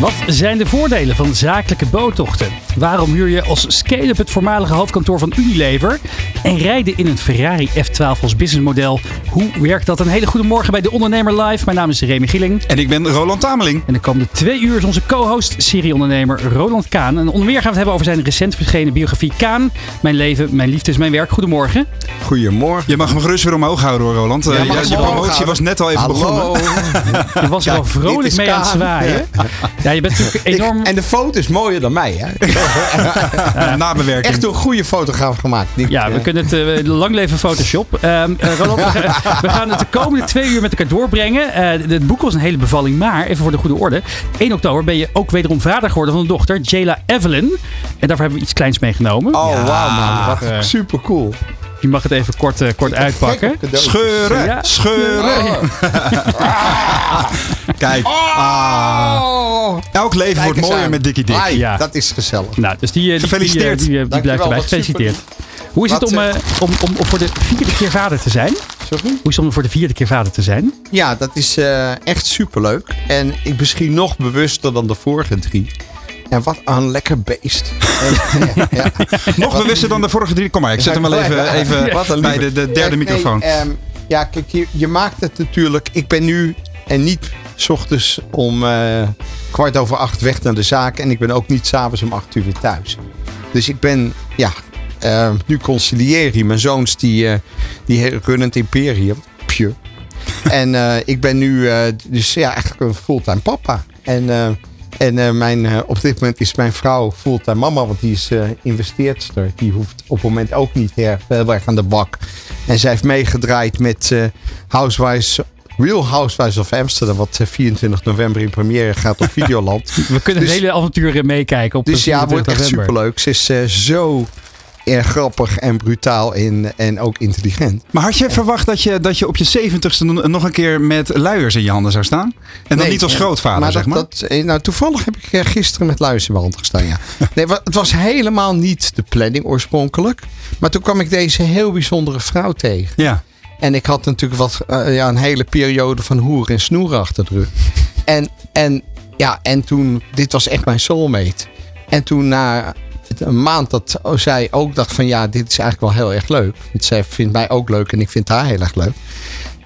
Wat zijn de voordelen van zakelijke boottochten? Waarom huur je als scale-up het voormalige hoofdkantoor van Unilever? En rijden in een Ferrari F12 als businessmodel. Hoe werkt dat? Een hele goede morgen bij De Ondernemer Live. Mijn naam is Remy Gieling. En ik ben Roland Tameling. En de komende twee uur is onze co-host, serieondernemer Roland Kaan. En onder meer gaan we het hebben over zijn recent verschenen biografie Kaan. Mijn leven, mijn liefde is mijn werk. Goedemorgen. Goedemorgen. Je mag me gerust weer omhoog houden hoor, Roland. Ja, Eh, je promotie was net al even Hallo. begonnen. Je was er wel vrolijk mee aan het zwaaien. Ja, je bent natuurlijk Ik- enorm... en de foto is mooier dan mij. Hè? Eh, nabewerking. Echt door een goede fotograaf gemaakt. Ja, we kunnen het eh, lang leven Photoshop. Ehm, eh, Roland, we, gaan- we gaan het de komende twee uur met elkaar doorbrengen. Eh, het boek was een hele bevalling, maar even voor de goede orde. 1 oktober ben je ook wederom vader geworden van een dochter, Jayla Evelyn. En daarvoor hebben we iets kleins meegenomen. Oh, wauw man. Wat super cool. Je mag het even kort, eh, kort uitpakken. Scheuren, Ja. scheuren. Kijk. Ah. Elk leven wordt mooier met Dikkie Dik. Ai, Ja. Dat is gezellig. Nou, dus die, eh, die, Gefeliciteerd. Die, die, eh, die Dankjewel, blijft erbij. Gefeliciteerd. super. Hoe is het om, om, om, om voor de vierde keer vader te zijn? Sorry? Hoe is het om voor de vierde keer vader te zijn? Ja, dat is eh, echt superleuk. En ik misschien nog bewuster dan de vorige drie. En wat een lekker beest. Ja, ja. Nog bewuster dan de vorige drie. Kom maar, ik zet hem wel even, even bij de, de derde nee, microfoon. ehm, ja, kijk, je, je maakt het natuurlijk. Ik ben nu en niet 's ochtends om eh, kwart over acht weg naar de zaak. En ik ben ook niet s'avonds om acht uur weer thuis. Dus ik ben, ja, ehm, nu conciliëri. Mijn zoons die, eh, die runnen het imperium. Pure. en eh, ik ben nu dus ja, eigenlijk een fulltime papa. En, en eh, mijn, eh, op dit moment is mijn vrouw fulltime mama, want die is eh investeerster. Die hoeft op het moment ook niet heel erg aan de bak. En zij heeft meegedraaid met Housewives, Real Housewives of Amsterdam, wat eh, 24 november in première gaat op Videoland. We kunnen Dus- hele avontuur eh, meekijken op dus ja, het wordt 24 echt superleuk. Ze is zo grappig en brutaal in, en ook intelligent. Maar had je verwacht dat je, dat je op je zeventigste nog een keer met luiers in je handen zou staan? En dan Nee, niet als grootvader, maar zeg maar? Dat, eh, nou, toevallig heb ik eh, gisteren met luiers in mijn hand gestaan, ja. Nee, het was helemaal niet de planning oorspronkelijk. Maar toen kwam ik deze heel bijzondere vrouw tegen. Ja. En ik had natuurlijk wat, eh, ja, een hele periode van hoer en snoer achter de rug. En, en, ja, en toen, dit was echt mijn soulmate. En toen na een maand dat zij ook dacht van ja, dit is eigenlijk wel heel erg leuk. Want zij vindt mij ook leuk en ik vind haar heel erg leuk.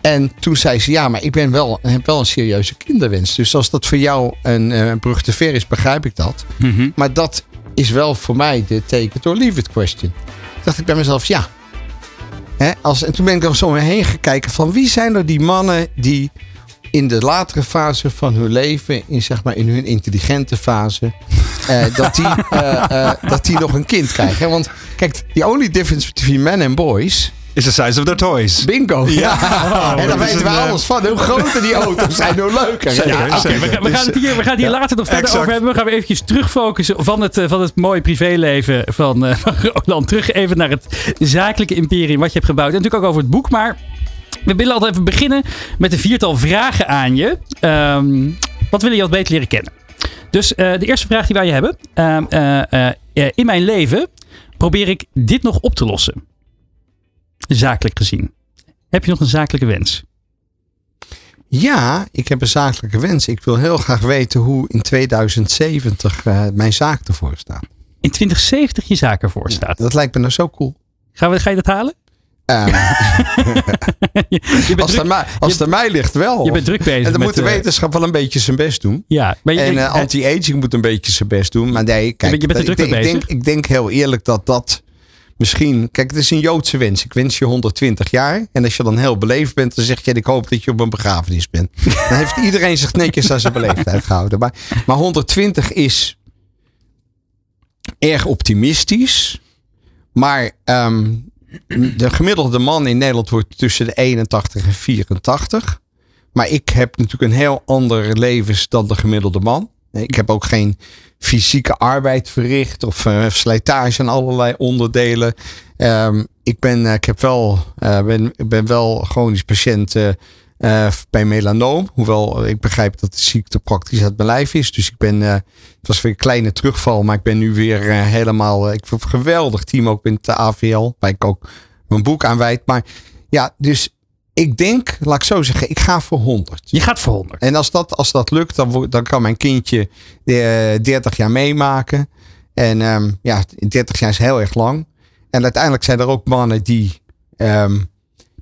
En toen zei ze ja, maar ik ben wel, heb wel een serieuze kinderwens. Dus als dat voor jou een eh, brug te ver is, begrijp ik dat. Mhm. Maar dat is wel voor mij de take it or leave it question. Toen dacht ik bij mezelf, ja. Als, en toen ben ik er zo heen gekeken van wie zijn er die mannen die in de latere fase van hun leven, in, zeg maar, in hun intelligente fase, eh, dat, die, eh, eh, dat die nog een kind krijgen. Hè? Want kijk, the only difference between men and boys, Is the size of their toys. bingo. Ja. en dan weten we een, alles van. Hoe groter die auto's zijn, hoe leuker. Zeker, Ja, we, gaan- we gaan het hier, we gaan het hier later nog verder exact. over hebben. We gaan eventjes terugfocussen van het, van het mooie privéleven van, eh, van Roland. Terug even naar het zakelijke imperium wat je hebt gebouwd. En natuurlijk ook over het boek, maar we willen altijd even beginnen met een viertal vragen aan je. Ehm, wat wil je wat beter leren kennen? Dus eh, de eerste vraag die wij je hebben. Ehm, eh, eh, in mijn leven probeer ik dit nog op te lossen. Zakelijk gezien. Heb je nog een zakelijke wens? Ja, ik heb een zakelijke wens. Ik wil heel graag weten hoe in 2070 eh, mijn zaak ervoor staat. In 2070 je zaak ervoor staat. Dat lijkt me nou zo cool. Gaan we, ga je dat halen? Ehm, je, als het mij, als mij ligt wel. je bent druk bezig en dan moet de eh, wetenschap wel een beetje zijn best doen. Ja, maar je, En je- eh, anti-aging moet een beetje zijn best doen. Maar nee, kijk, bent- je bent er ik, druk mee ik, denk, ik denk heel eerlijk dat dat misschien... Kijk, het is een Joodse wens. Ik wens je 120 jaar. En als je dan heel beleefd bent, dan zeg je... ik hoop dat je op een begrafenis bent. Dan heeft iedereen zich netjes aan zijn beleefdheid gehouden. Maar, maar 120 is erg optimistisch. Maar ehm, de gemiddelde man in Nederland wordt tussen de 81 en 84. Maar ik heb natuurlijk een heel ander levens dan de gemiddelde man. Ik heb ook geen fysieke arbeid verricht of eh, slijtage aan allerlei onderdelen. Ehm, ik, ben, eh, ik heb wel, eh, ben, ben wel chronisch patiënt eh, bij melanoom. Hoewel ik begrijp dat de ziekte praktisch uit mijn lijf is. Dus ik ben, eh, het was weer een kleine terugval, maar ik ben nu weer eh, helemaal, ik vind het een geweldig team ook met de AVL, waar ik ook mijn boek aan wijd. Maar ja, dus ik denk, laat ik zo zeggen, ik ga voor 100. Je gaat voor 100. En als dat, als dat lukt, dan, dan kan mijn kindje eh, 30 jaar meemaken. En ehm, ja, 30 jaar is heel erg lang. En uiteindelijk zijn er ook mannen die, ehm,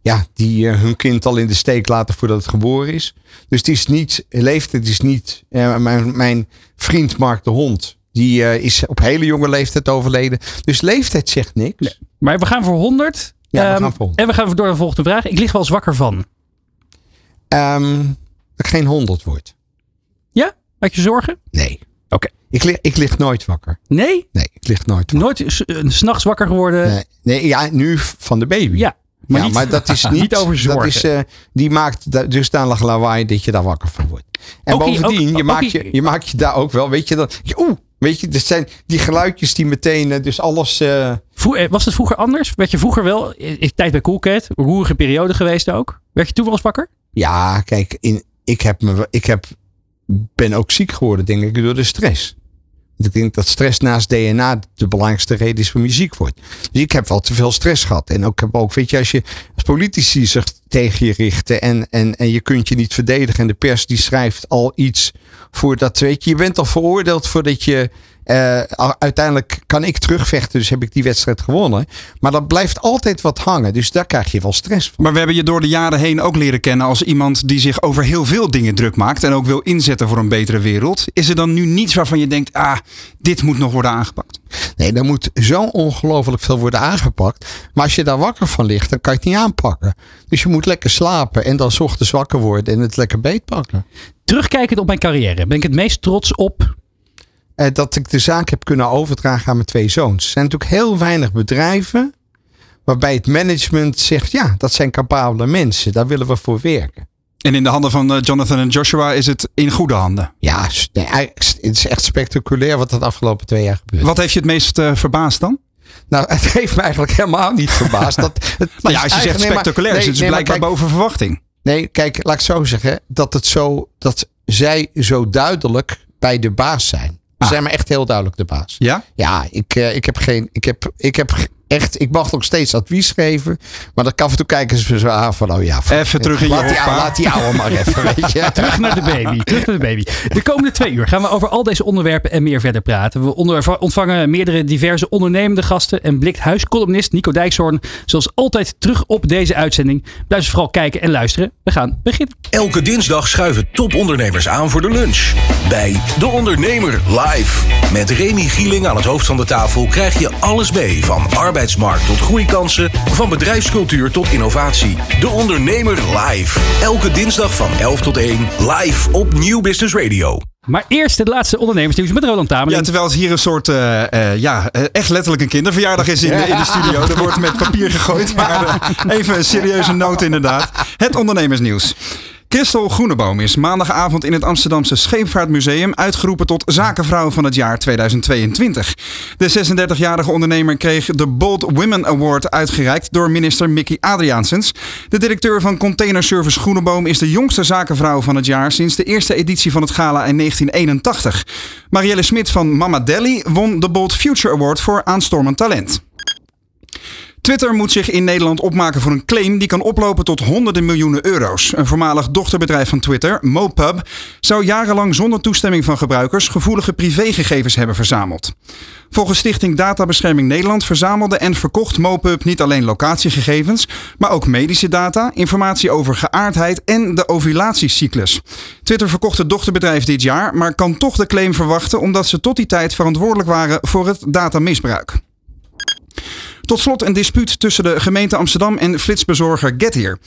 ja, die eh, hun kind al in de steek laten voordat het geboren is. Dus het is niet, leeftijd is niet. eh, mijn, mijn vriend Mark de Hond, die eh, is op hele jonge leeftijd overleden. Dus leeftijd zegt niks. Maar we gaan voor 100. Ja, we Ehm, gaan voor 100. En we gaan door naar de volgende vraag. Ik lig wel eens wakker van. Ehm, dat ik geen 100 wordt. Ja? Had je zorgen? Nee. Oké. Ik, lig, ik lig nooit wakker. Nee? Nee, ik lig nooit wakker. Nooit s'nachts wakker geworden? Nee, nee, ja, nu van de baby. Ja. Maar, ja, niet, maar dat is niet, niet over dat zorgen. is, eh, die maakt da- dusdanig lawaai dat je daar wakker van wordt. En bovendien, je, maakt je, je maakt je daar ook wel, weet je dat, oeh, weet je, dat zijn die geluidjes die meteen, eh, dus alles, eh, was het vroeger anders? Werd je vroeger wel, tijd bij Coolcat, roerige periode geweest ook? Werd je toen wel eens wakker? ja, kijk, in, ik, heb me, ik heb, ben ook ziek geworden, denk ik, door de stress. Ik denk dat stress naast DNA de belangrijkste reden is waarom je ziek wordt. Dus ik heb wel te veel stress gehad. En ook, heb ook weet je, als je als politici zich tegen je richten en, en, en je kunt je niet verdedigen en de pers die schrijft al iets voordat, weet je, je bent al veroordeeld voordat je, eh, uiteindelijk kan ik terugvechten, dus heb ik die wedstrijd gewonnen. Maar dat blijft altijd wat hangen, dus daar krijg je wel stress van. Maar we hebben je door de jaren heen ook leren kennen als iemand die zich over heel veel dingen druk maakt en ook wil inzetten voor een betere wereld. Is er dan nu niets waarvan je denkt, ah, dit moet nog worden aangepakt? Nee, daar moet zo ongelooflijk veel worden aangepakt. Maar als je daar wakker van ligt, dan kan je het niet aanpakken. Dus je moet lekker slapen en dan ochtends wakker worden en het lekker beetpakken. Terugkijkend op mijn carrière, ben ik het meest trots op? Eh, dat ik de zaak heb kunnen overdragen aan mijn twee zoons. Er zijn natuurlijk heel weinig bedrijven waarbij het management zegt, ja, dat zijn capabele mensen. Daar willen we voor werken. En in de handen van eh, Jonathan en Joshua is het in goede handen. Ja, het is echt spectaculair wat er de afgelopen twee jaar gebeurt. Wat heeft je het meest eh, verbaasd dan? Nou, het heeft me eigenlijk helemaal niet verbaasd. Dat, het Nou ja, is als je zegt nee, spectaculair, is nee, het dus nee, maar blijkbaar kijk, boven verwachting. Nee, kijk, laat ik zo zeggen. Dat het zo, dat zij zo duidelijk bij de baas zijn. Ze Ah. zijn maar echt heel duidelijk de baas. Ja? Ja, ik, eh, ik heb geen, ik heb, ik heb echt, ik mag nog steeds advies geven. Maar dan af en toe kijken ze zo aan van, oh ja. Even terug in je laat die, ouwe- laat die ouwe maar even, weet je. Terug naar de baby. Terug naar de baby. De komende twee uur gaan we over al deze onderwerpen en meer verder praten. We ontvangen meerdere diverse ondernemende gasten en blikt huiscolumnist Nico Dijkshoorn zoals altijd terug op deze uitzending. Blijf dus vooral kijken en luisteren. We gaan beginnen. Elke dinsdag schuiven topondernemers aan voor de lunch. Bij De Ondernemer live. Met Remy Gieling aan het hoofd van de tafel krijg je alles mee. Van arbeidsmarkt tot groeikansen, van bedrijfscultuur tot innovatie. De Ondernemer live. Elke dinsdag van 11 tot 1 live op Nieuw Business Radio. Maar eerst het laatste ondernemersnieuws met Roland Ja, Tameling. terwijl het hier een soort, eh, eh, ja, echt letterlijk een kinderverjaardag is in, de- in de studio. Er wordt met papier gegooid, maar eh, even een serieuze noot inderdaad. Het ondernemersnieuws. Christel Groeneboom is maandagavond in het Amsterdamse Scheepvaartmuseum uitgeroepen tot zakenvrouw van het jaar 2022. De 36-jarige ondernemer kreeg de Bold Women Award uitgereikt door minister Mickey Adriaansens. De directeur van Container Service Groeneboom is de jongste zakenvrouw van het jaar sinds de eerste editie van het gala in 1981. Marielle Smit van Mama Deli won de Bold Future Award voor aanstormend talent. Twitter moet zich in Nederland opmaken voor een claim die kan oplopen tot honderden miljoenen euro's. Een voormalig dochterbedrijf van Twitter, MoPub, zou jarenlang zonder toestemming van gebruikers gevoelige privégegevens hebben verzameld. Volgens Stichting Databescherming Nederland verzamelde en verkocht MoPub niet alleen locatiegegevens, maar ook medische data, informatie over geaardheid en de ovulatiecyclus. Twitter verkocht het dochterbedrijf dit jaar, maar kan toch de claim verwachten omdat ze tot die tijd verantwoordelijk waren voor het datamisbruik. Tot slot een dispuut tussen de gemeente Amsterdam en flitsbezorger Getir.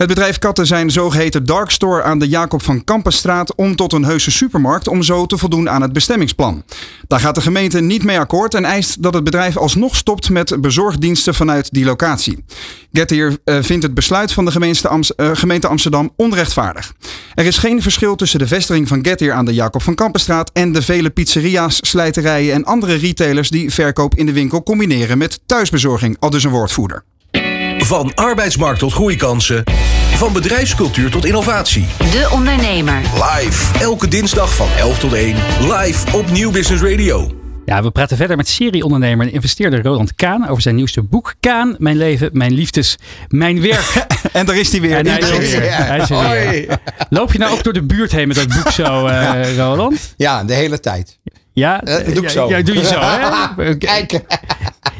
Het bedrijf katte zijn zogeheten dark store aan de Jacob van Kampenstraat om tot een heuse supermarkt om zo te voldoen aan het bestemmingsplan. Daar gaat de gemeente niet mee akkoord en eist dat het bedrijf alsnog stopt met bezorgdiensten vanuit die locatie. Getir eh, vindt het besluit van de eh, gemeente Amsterdam onrechtvaardig. Er is geen verschil tussen de vestiging van Getir aan de Jacob van Kampenstraat en de vele pizzeria's, slijterijen en andere retailers die verkoop in de winkel combineren met thuisbezorging, al dus een woordvoerder. Van arbeidsmarkt tot groeikansen. Van bedrijfscultuur tot innovatie. De Ondernemer. Live. Elke dinsdag van 11 tot 1. Live op Nieuw Business Radio. Ja, we praten verder met serieondernemer en investeerder Roland Kaan over zijn nieuwste boek Kaan, Mijn leven, mijn liefdes, mijn werk. En daar is hij weer. En hij is er weer. Hij is er weer. Hoi. Loop je nou ook door de buurt heen met dat boek zo, eh, Roland? Ja, de hele tijd. Ja, Eh, dat doe ik zo. Ja, doe je zo, hè? Kijk.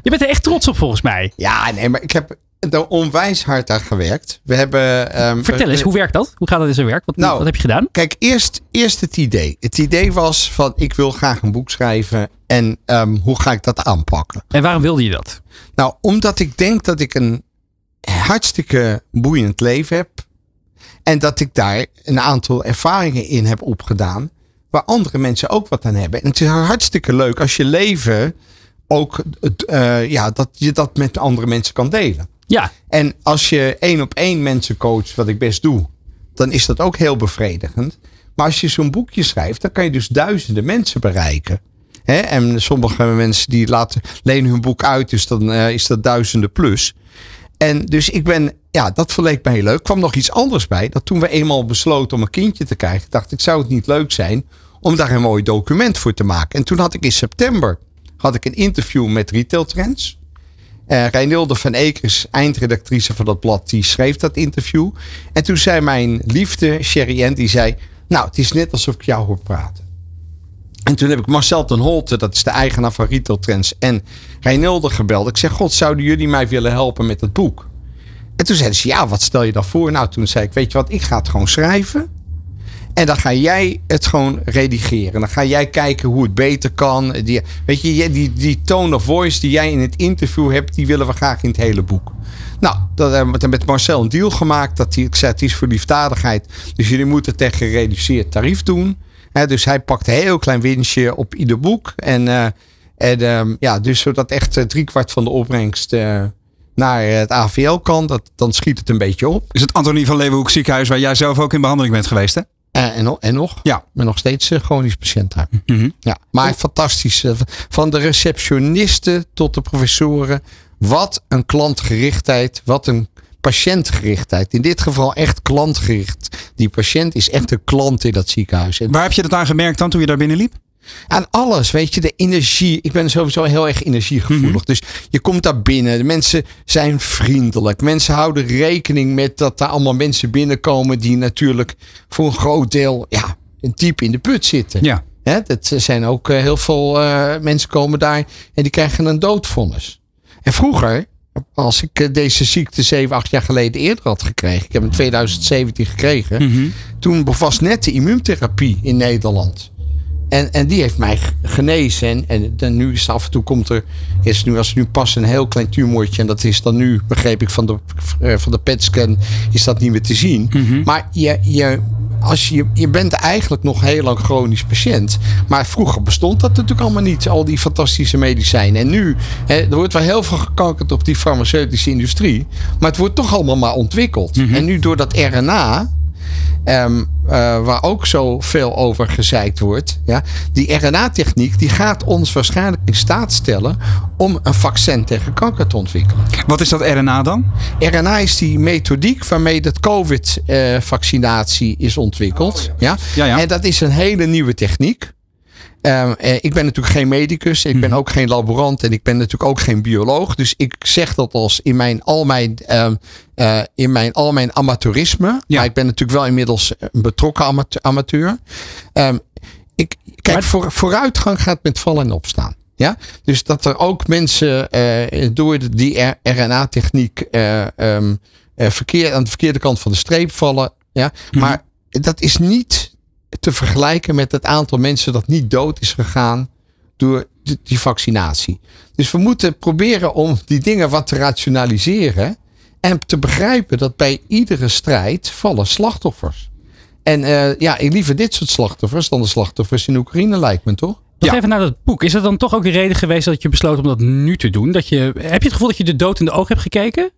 Je bent er echt trots op volgens mij. Ja, nee, maar ik heb er onwijs hard aan gewerkt. We hebben... ehm, Vertel eens, we- hoe werkt dat? Hoe gaat dat in zijn werk? Wat, Nou, wat heb je gedaan? Kijk, eerst, eerst het idee. Het idee was van ik wil graag een boek schrijven. En ehm, hoe ga ik dat aanpakken? En waarom wilde je dat? Nou, omdat ik denk dat ik een hartstikke boeiend leven heb. En dat ik daar een aantal ervaringen in heb opgedaan. Waar andere mensen ook wat aan hebben. En het is hartstikke leuk als je leven ook, eh, ja, dat je dat met andere mensen kan delen. Ja, En als je één op één mensen coacht, wat ik best doe, dan is dat ook heel bevredigend. Maar als je zo'n boekje schrijft, dan kan je dus duizenden mensen bereiken. En sommige mensen die laten, lenen hun boek uit, dus dan eh, is dat duizenden plus. En dus ik ben, ja, dat verleek mij heel leuk. Kwam nog iets anders bij. Dat toen we eenmaal besloten om een kindje te krijgen, dacht ik, zou het niet leuk zijn om daar een mooi document voor te maken. En toen had ik in september had ik een interview met Retail Trends. Eh Reinilde van Ekers, eindredactrice van dat blad, die schreef dat interview. En toen zei mijn liefde, Sherry Ann, die zei... Nou, het is net alsof ik jou hoor praten. En toen heb ik Marcel ten Holte, dat is de eigenaar van Retail Trends, en Reinilde gebeld. Ik zeg, god, zouden jullie mij willen helpen met het boek? En toen zeiden ze, ja, wat stel je dan voor? Nou, toen zei ik, weet je wat, ik ga het gewoon schrijven. En dan ga jij het gewoon redigeren. Dan ga jij kijken hoe het beter kan. Die, weet je, die, die, tone of voice die jij in het interview hebt, die willen we graag in het hele boek. Nou, dat hebben we met Marcel een deal gemaakt. Dat hij, ik zei, het is voor liefdadigheid. Dus jullie moeten tegen gereduceerd tarief doen. Dus hij pakt een heel klein winstje op ieder boek. En, eh, en ehm, ja, dus zodat echt eh, driekwart van de opbrengst eh, naar het AVL kan. Dat, dan schiet het een beetje op. Is het Antonie van Leeuwenhoek ziekenhuis waar jij zelf ook in behandeling bent geweest, hè? Eh, en, nog- en nog? Ja. Ik ben nog steeds eh, chronisch patiënt daar. Mhm. Ja, maar fantastisch. eh, Van de receptionisten tot de professoren. Wat een klantgerichtheid. Wat een patiëntgerichtheid. In dit geval echt klantgericht. Die patiënt is echt een klant in dat ziekenhuis. En Waar heb je dat aan gemerkt dan toen je daar binnen liep? Aan alles, weet je, de energie. Ik ben sowieso heel erg energiegevoelig. Dus je komt daar binnen. De mensen zijn vriendelijk. Mensen houden rekening met dat er allemaal mensen binnenkomen die natuurlijk voor een groot deel ja, diep in de put zitten. Ja. Hè, dat zijn ook eh, heel veel eh, mensen komen daar en die krijgen een doodvonnis. En vroeger, als ik eh, deze ziekte 7, 8 jaar geleden eerder had gekregen, ik heb hem in 2017 gekregen, toen was net de immuuntherapie in Nederland. En, en die heeft mij genezen. En, en dan nu is het af en toe komt er, is nu, als nu pas een heel klein tumortje. En dat is dan nu, begreep ik van de, eh, van de PET-scan, is dat niet meer te zien. Maar je, je, als je, je bent eigenlijk nog heel lang chronisch patiënt. Maar vroeger bestond dat natuurlijk allemaal niet, al die fantastische medicijnen. En nu, hè, er wordt wel heel veel gekankerd op die farmaceutische industrie. Maar het wordt toch allemaal maar ontwikkeld. En nu door dat RNA, Ehm, eh, waar ook zoveel over gezeikt wordt. Ja, die RNA-techniek die gaat ons waarschijnlijk in staat stellen om een vaccin tegen kanker te ontwikkelen. Wat is dat RNA dan? RNA is die methodiek waarmee de COVID-vaccinatie is ontwikkeld. Ja? Ja, ja. En dat is een hele nieuwe techniek. Ehm, eh, ik ben natuurlijk geen medicus, ik Mhm. ben ook geen laborant en ik ben natuurlijk ook geen bioloog. Dus ik zeg dat als in mijn al mijn, ehm, eh, in mijn, al mijn amateurisme. Ja. Maar ik ben natuurlijk wel inmiddels een betrokken amate- amateur. Ehm, ik, kijk, Maar- voor, vooruitgang gaat met vallen en opstaan. Ja? Dus dat er ook mensen eh, door die RNA-techniek verkeer, aan de verkeerde kant van de streep vallen. Ja? Maar dat is niet te vergelijken met het aantal mensen dat niet dood is gegaan door die, vaccinatie. Dus we moeten proberen om die dingen wat te rationaliseren en te begrijpen dat bij iedere strijd vallen slachtoffers. En eh, ja, ik liever dit soort slachtoffers dan de slachtoffers in Oekraïne lijkt me toch? Nog Ja. even naar dat boek. Is dat dan toch ook de reden geweest dat je besloot om dat nu te doen? Dat je, heb je het gevoel dat je de dood in de ogen hebt gekeken?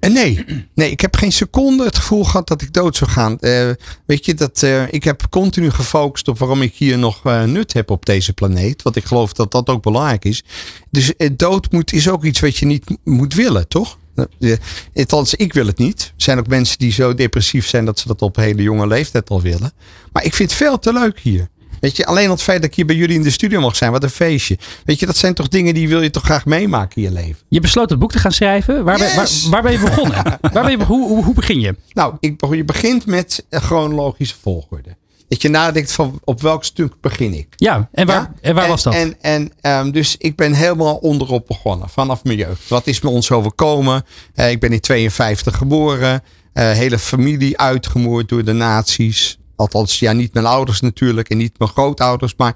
En nee, nee, ik heb geen seconde het gevoel gehad dat ik dood zou gaan. Eh, weet je, dat, eh, ik heb continu gefocust op waarom ik hier nog eh, nut heb op deze planeet. Want ik geloof dat dat ook belangrijk is. Dus eh, dood moet, is ook iets wat je niet moet willen, toch? Eh, Althans, ik wil het niet. Er zijn ook mensen die zo depressief zijn dat ze dat op hele jonge leeftijd al willen. Maar ik vind het veel te leuk hier. Weet je, alleen al het feit dat ik hier bij jullie in de studio mag zijn, wat een feestje. Weet je, dat zijn toch dingen die wil je toch graag meemaken in je leven. Je besloot het boek te gaan schrijven. Waar, ben, waar, waar ben je begonnen? waar ben je, hoe, hoe, hoe begin je? Nou, ik, je begint met een chronologische volgorde. Dat je nadenkt van op welk stuk begin ik. Ja, en waar, Ja? en waar was dat? En, en ehm, dus ik ben helemaal onderop begonnen, vanaf mijn jeugd. Wat is me ons overkomen? Eh, ik ben in 52 geboren. Eh, hele familie uitgemoord door de nazi's. Althans, ja, niet mijn ouders natuurlijk en niet mijn grootouders. Maar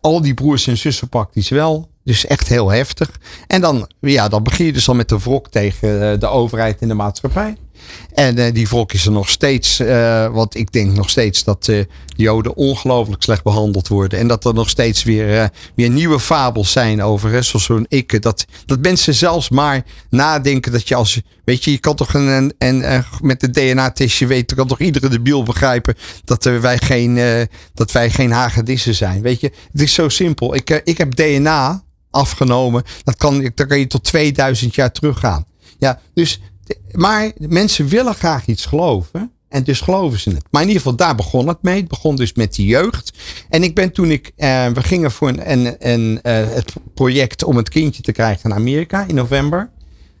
al die broers en zussen praktisch wel. Dus echt heel heftig. En dan, ja, dan begin je dus al met de wrok tegen eh, de overheid en de maatschappij. En eh, die wrok is er nog steeds. eh, want ik denk nog steeds dat eh, Joden ongelooflijk slecht behandeld worden. En dat er nog steeds weer, weer nieuwe fabels zijn over. Hè, zoals zo'n ik. Dat, dat mensen zelfs maar nadenken dat je als. Weet je, je kan toch een. eh, met de DNA-testje weten. kan toch iedere debiel begrijpen. dat wij geen. dat wij geen hagedissen zijn. Weet je, het is zo simpel. Ik, ik heb DNA afgenomen. Dat kan, kan je tot 2000 jaar teruggaan. Ja, dus. Maar mensen willen graag iets geloven. En dus geloven ze het. Maar in ieder geval, daar begon het mee. Het begon dus met die jeugd. En ik ben toen ik. eh, we gingen voor een, een, een, eh, het project om het kindje te krijgen naar Amerika in november.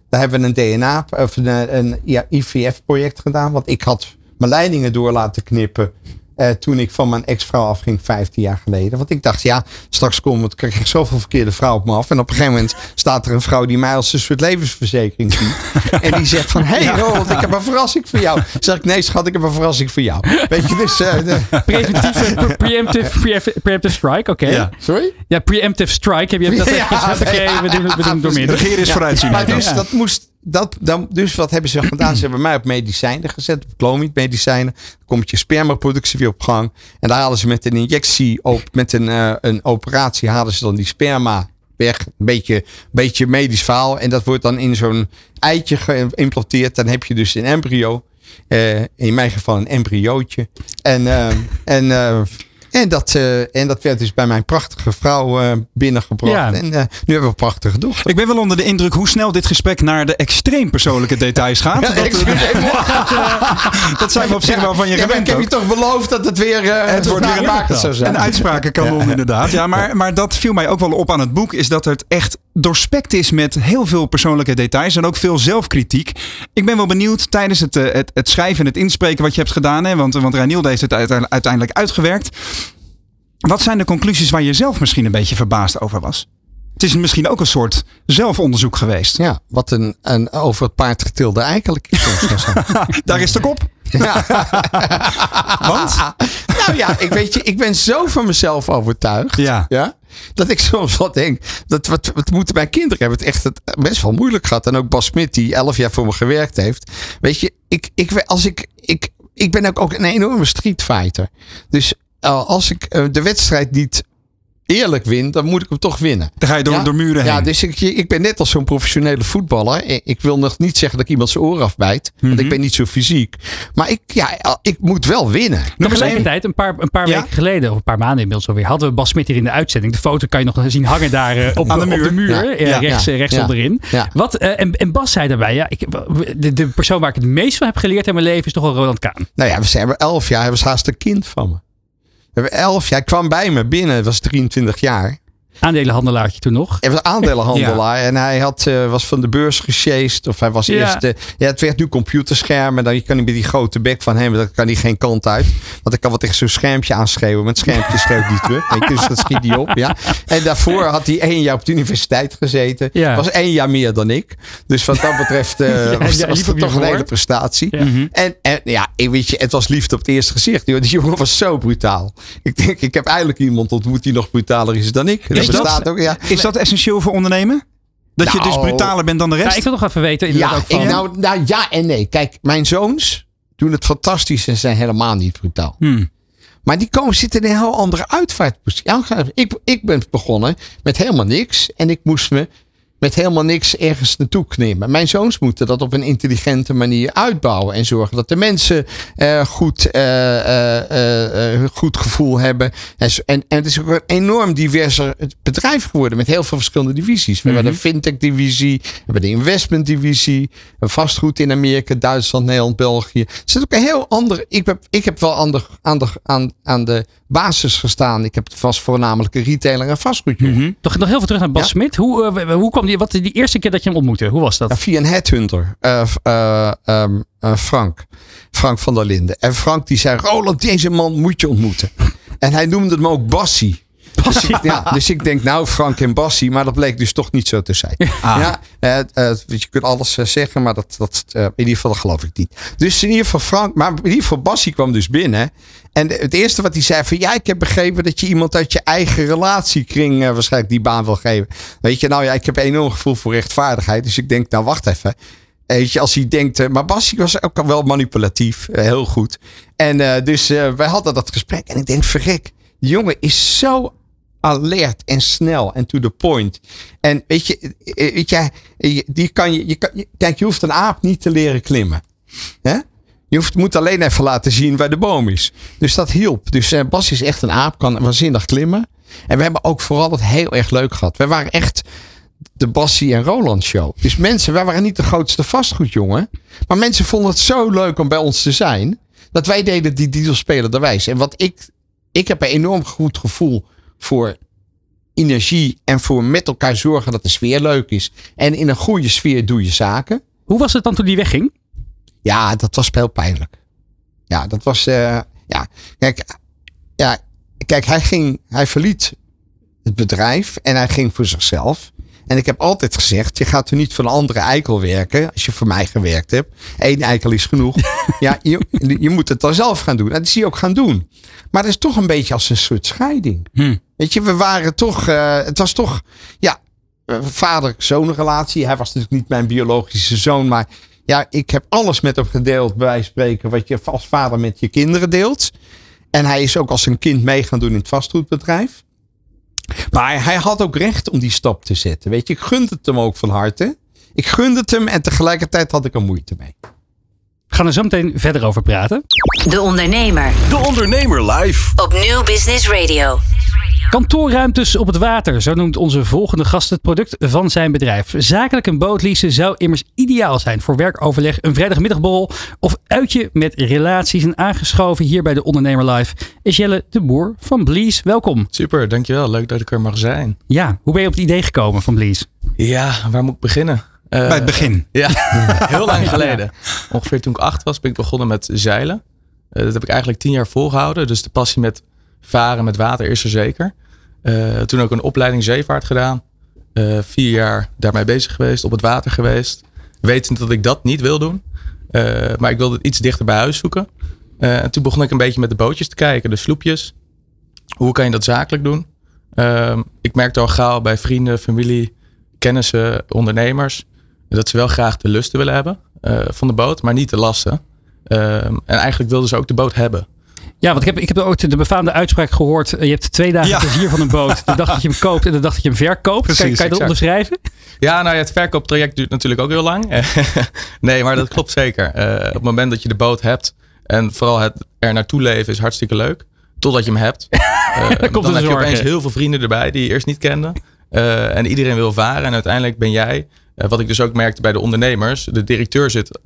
Daar hebben we een DNA, of een, een ja, IVF-project gedaan. Want ik had mijn leidingen door laten knippen. Eh, toen ik van mijn ex-vrouw afging, 15 jaar geleden. Want ik dacht, ja, straks kom ik, krijg ik zoveel verkeerde vrouwen op me af. En op een gegeven moment staat er een vrouw die mij als een soort levensverzekering ziet. en die zegt van, hé hey, Ronald, ik heb een verrassing voor jou. Dan zeg ik, nee schat, ik heb een verrassing voor jou. Weet je, dus... eh, de- Preventieve, pre- preemptive, pre- preemptive strike, oké. Ja. sorry? Ja, preemptive strike. Heb je dat Ja, gezegd? Oké, we doen, we doen het door midden. Regeren is vooruitzien. Maar dus dat moest. Dat, dan, dus wat hebben ze gedaan? Ze hebben mij op medicijnen gezet, op medicijnen. Dan komt je spermaproductie weer op gang. En daar halen ze met een injectie, op, met een, eh, een operatie, halen ze dan die sperma weg. Een beetje, beetje medisch verhaal. En dat wordt dan in zo'n eitje geïmplanteerd. Dan heb je dus een embryo. Eh, in mijn geval een embryootje. En, eh, en, eh, en, dat, eh, en dat werd dus bij mijn prachtige vrouw eh, binnengebracht. Ja. En eh, nu hebben we een prachtige dochter. Ik ben wel onder de indruk hoe snel dit gesprek naar de extreem persoonlijke details gaat. Ja, dat, dat zijn we op zich wel van je gewend ik heb je toch beloofd dat het weer Het wordt weer een, zou zijn. een uitsprakenkanon inderdaad. Ja, maar, maar dat viel mij ook wel op aan het boek. Is dat het echt doorspekt is met heel veel persoonlijke details. En ook veel zelfkritiek. Ik ben wel benieuwd tijdens het, eh, het, het schrijven en het inspreken wat je hebt gedaan. Hè, want, want heeft het uite- uiteindelijk uitgewerkt. Wat zijn de conclusies waar je zelf misschien een beetje verbaasd over was? Het is misschien ook een soort zelfonderzoek geweest. Ja, wat een, een over het paard getilde eigenlijk. Daar is de kop. Ja. Want? nou ja, ik weet je, ik ben zo van mezelf overtuigd. Ja. Ja? Dat ik soms wat denk, dat wat, wat moeten mijn kinderen hebben het echt het best wel moeilijk gehad. En ook Bas Smit, die elf jaar voor me gewerkt heeft. Weet je, ik, ik, als ik, ik, ik ben ook, ook een enorme streetfighter. Dus uh, als ik uh, de wedstrijd niet eerlijk win, dan moet ik hem toch winnen. Dan ga je door, ja? door muren heen. Ja, dus ik, ik ben net als zo'n professionele voetballer. Ik wil nog niet zeggen dat ik iemand zijn oor afbijt. Want Mhm. ik ben niet zo fysiek. Maar ik, ja, ik moet wel winnen. Tegelijkertijd, een paar, een paar Ja? weken geleden, of een paar maanden inmiddels alweer, hadden we Bas Smit hier in de uitzending. De foto kan je nog zien hangen daar eh, op, Aan de op muur. de muur, Ja. eh, Ja. rechts, Ja. rechts Ja. onderin. Ja. Wat, eh, en, en Bas zei daarbij, ja, ik, de, de persoon waar ik het meest van heb geleerd in mijn leven is toch wel Roland Kaan. Nou ja, we zijn elf jaar. Hij was haast een kind van me. We hebben elf jaar. Kwam bij me binnen. Was 23 jaar. Aandelenhandelaartje toen nog. Hij was aandelenhandelaar en hij had, uh, was van de beurs gesjeest. Of hij was Ja. eerst. Uh, ja, het werd nu computerschermen. Dan kan hij met die grote bek van hem, dan kan hij geen kant uit. Want ik kan wel tegen zo'n schermpje aanschreeuwen. Met het schermpje schreeuwt niet terug. Dus dat schiet hij op. Ja. En daarvoor had hij één jaar op de universiteit gezeten. Ja. Was één jaar meer dan ik. Dus wat dat betreft uh, Ja, was, was je toch een hele prestatie. Mhm. En, en ja, ik weet je, het was liefde op het eerste gezicht. joh. Die jongen was zo brutaal. Ik denk, ik heb eigenlijk iemand ontmoet die nog brutaler is dan ik. Is dat- bestaat ook, ja. Is dat essentieel voor ondernemen? Dat je dus Nou, brutaler bent dan de rest? Ja, ik wil nog even weten. Ja, ook van, ik, nou, nou, ja en nee. Kijk, mijn zoons doen het fantastisch en zijn helemaal niet brutaal. Hmm. Maar die komen zitten in een heel andere uitvaartpositie. Ik, ik ben begonnen met helemaal niks. En ik moest me met helemaal niks ergens naartoe knippen. Mijn zoons moeten dat op een intelligente manier uitbouwen. En zorgen dat de mensen uh, goed, uh, goed gevoel hebben. En, en, en, het is ook een enorm diverser bedrijf geworden. Met heel veel verschillende divisies. We hebben de fintech divisie. We hebben de investment divisie. Vastgoed in Amerika, Duitsland, Nederland, België. Het is ook een heel ander. Ik heb, ik heb wel aan de, aan, de, aan, aan de basis gestaan. Ik heb vast voornamelijk een retailer en vastgoed. Mm -hmm. Toch nog heel veel terug naar Bas ja? Smit. Hoe, hoe kwam die, wat die eerste keer dat je hem ontmoette? Hoe was dat? Via een headhunter. Uh, uh, um, Frank. Frank van der Linden. En Frank die zei, Roland, deze man moet je ontmoeten. en hij noemde hem ook Bassie. Ja, dus ik denk, nou, Frank en Bassie, maar dat bleek dus toch niet zo te zijn. Ah. Ja, uh, je kunt alles zeggen, maar dat, dat, in ieder geval dat geloof ik niet. Dus in ieder geval Frank, maar in ieder geval Bassie kwam dus binnen. En het eerste wat hij zei van ja, ik heb begrepen dat je iemand uit je eigen relatiekring uh, waarschijnlijk die baan wil geven. Weet je, nou ja, ik heb een enorm gevoel voor rechtvaardigheid. Dus ik denk, nou wacht even. Weet je, als hij denkt, uh, maar Bassie was ook wel manipulatief, uh, heel goed. En dus wij hadden dat gesprek. En ik denk, verrek, die jongen is zo alert en snel en to the point. En weet je, weet je, die kan je, je kan, kijk, je hoeft een aap niet te leren klimmen. Hè? Je hoeft, moet alleen even laten zien waar de boom is. Dus dat hielp. Dus Bas is echt een aap, kan waanzinnig klimmen. En we hebben ook vooral het heel erg leuk gehad. We waren echt de Bassie en Roland show. Dus mensen, wij waren niet de grootste vastgoedjongen. Maar mensen vonden het zo leuk om bij ons te zijn. Dat wij deden die dieselspeler En wat ik, ik heb een enorm goed gevoel voor energie. En voor met elkaar zorgen dat de sfeer leuk is. En in een goede sfeer doe je zaken. Hoe was het dan toen die wegging? Ja, dat was heel pijnlijk. Ja, dat was. Uh, ja, kijk, ja, kijk, hij ging, hij verliet het bedrijf en hij ging voor zichzelf. En ik heb altijd gezegd: je gaat er niet voor een andere eikel werken. Als je voor mij gewerkt hebt. Eén eikel is genoeg. ja, je, je moet het dan zelf gaan doen. En dat is hij ook gaan doen. Maar het is toch een beetje als een soort scheiding. Hm. Weet je, we waren toch. Uh, het was toch. Ja, vader-zoon relatie. Hij was natuurlijk niet mijn biologische zoon. Maar ja, ik heb alles met hem gedeeld, bij wijze van spreken, wat je als vader met je kinderen deelt. En hij is ook als een kind mee gaan doen in het vastgoedbedrijf. Maar hij had ook recht om die stap te zetten. Weet je, ik gunde het hem ook van harte. Ik gunde het hem en tegelijkertijd had ik er moeite mee. We gaan er zo meteen verder over praten. De Ondernemer. De Ondernemer live. Op Nieuw Business Radio. Kantoorruimtes op het water, zo noemt onze volgende gast het product van zijn bedrijf. Zakelijk een boot leasen zou immers ideaal zijn voor werkoverleg, een vrijdagmiddagborrel of uitje met relaties. En aangeschoven hier bij de Ondernemer Live is Jelle de Boer van Blees. Welkom. Super, dankjewel. Leuk dat ik er mag zijn. Ja, hoe ben je op het idee gekomen van Blees? Ja, waar moet ik beginnen? Uh, bij het begin. Ja, heel lang geleden. Ongeveer toen ik acht was, ben ik begonnen met zeilen. Uh, dat heb ik eigenlijk tien jaar volgehouden. Dus de passie met varen met water is er zeker. Uh, toen ook een opleiding zeevaart gedaan. Vier jaar daarmee bezig geweest, op het water geweest. Wetend dat ik dat niet wil doen. Maar ik wilde het iets dichter bij huis zoeken. en toen begon ik een beetje met de bootjes te kijken, de sloepjes. Hoe kan je dat zakelijk doen? Ehm, ik merkte al gauw bij vrienden, familie, kennissen, ondernemers. Dat ze wel graag de lusten willen hebben van de boot, maar niet de lasten. Ehm, en eigenlijk wilden ze ook de boot hebben. Ja, want ik heb, ik heb ook de befaamde uitspraak gehoord. Je hebt twee dagen ja. plezier van een boot. De dag dat je hem koopt en de dag dat je hem verkoopt. Precies, kan, kan, je dat onderschrijven? Ja, nou ja, het verkooptraject duurt natuurlijk ook heel lang. nee, maar dat klopt zeker. Uh, op het moment dat je de boot hebt en vooral het er naartoe leven is hartstikke leuk. Totdat je hem hebt. Uh, dan, dan heb je opeens heel veel vrienden erbij die je eerst niet kende. Uh, en iedereen wil varen. En uiteindelijk ben jij, wat ik dus ook merkte bij de ondernemers. De directeur zit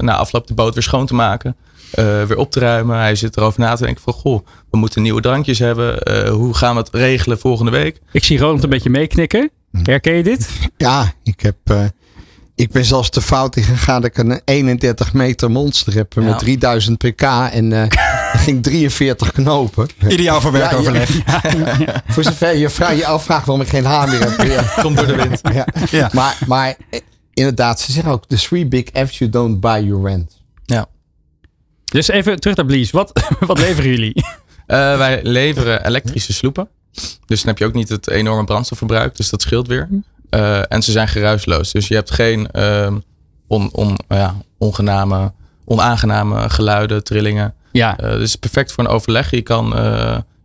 na afloop de boot weer schoon te maken. Uh, weer op te ruimen. Hij zit erover na te denken van, goh, we moeten nieuwe drankjes hebben. Uh, hoe gaan we het regelen volgende week? Ik zie Ronald een beetje meeknikken. Herken je dit? Ja, ik heb... Uh, ik ben zelfs te fout in gegaan dat ik een 31 meter monster heb met 3000 pk en uh, ging 43 knopen. Ideaal voor werkoverleg. Ja, ja, ja, voor zover je vraag, je afvraagt waarom ik geen haar meer heb. Komt door de wind. Ja. Maar, maar inderdaad, ze zeggen ook: the three big F's you don't buy, you rent. Ja. Dus even terug naar Blies. Wat, wat leveren jullie? Uh, wij leveren elektrische sloepen. Dus dan heb je ook niet het enorme brandstofverbruik. Dus dat scheelt weer. Uh, en ze zijn geruisloos. Dus je hebt geen uh, on, on, ja, ongename, onaangename geluiden, trillingen. Ja. Uh, dus perfect voor een overleg. Je kan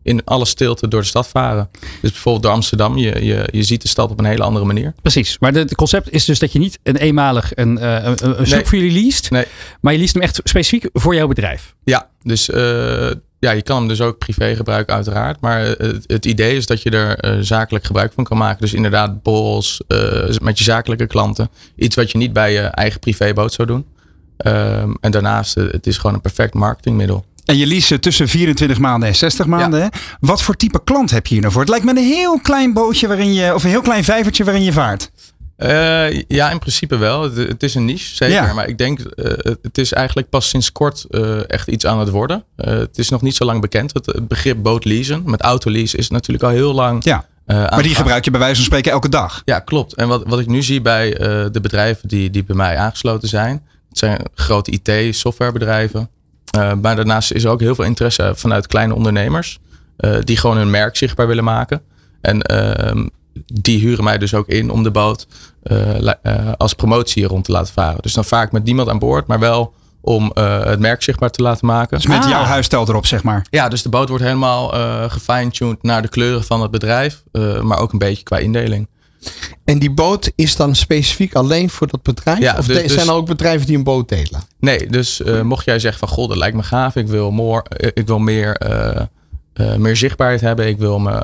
in alle stilte door de stad varen. Dus bijvoorbeeld door Amsterdam, je, je, je ziet de stad op een hele andere manier. Precies. Maar het concept is dus dat je niet een eenmalig een, uh, een, een Nee. voor jullie leest. Nee. Maar je leest hem echt specifiek voor jouw bedrijf. Ja, dus eh, ja, je kan hem dus ook privé gebruiken uiteraard. Maar eh, het, het idee is dat je er eh, zakelijk gebruik van kan maken. Dus inderdaad borrels eh, met je zakelijke klanten. Iets wat je niet bij je eigen privéboot zou doen. Ehm, en daarnaast, het is gewoon een perfect marketingmiddel. En je lease tussen 24 maanden en 60 maanden. Hè? Wat voor type klant heb je hier nou voor? Het lijkt me een heel klein bootje waarin je, of een heel klein vijvertje waarin je vaart. Eh, ja, in principe wel. Het, het is een niche, zeker. Ja. Maar ik denk, eh, het- is eigenlijk pas sinds kort eh, echt iets aan het worden. Het is nog niet zo lang bekend. Het, het begrip bootleasen met autolease is natuurlijk al heel lang Ja. Maar die gebruik je bij wijze van spreken elke dag. Ja, klopt. En wat, wat ik nu zie bij de bedrijven die, die bij mij aangesloten zijn. Het zijn grote IT-softwarebedrijven. Maar daarnaast is er ook heel veel interesse vanuit kleine ondernemers. die gewoon hun merk zichtbaar willen maken. En ehm, die huren mij dus ook in om de boot eh, eh, als promotie rond te laten varen. Dus dan vaak met niemand aan boord, maar wel om eh, het merk zichtbaar te laten maken. Dus met Ah. jouw huisstijl erop, zeg maar. Ja, dus de boot wordt helemaal eh gefine-tuned naar de kleuren van het bedrijf. eh, maar ook een beetje qua indeling. En die boot is dan specifiek alleen voor dat bedrijf? Ja, of dus- dus- zijn er ook bedrijven die een boot delen? Nee, dus eh, mocht jij zeggen van god, dat lijkt me gaaf. Ik wil, more, ik wil meer, eh, eh, meer zichtbaarheid hebben. Ik wil eh,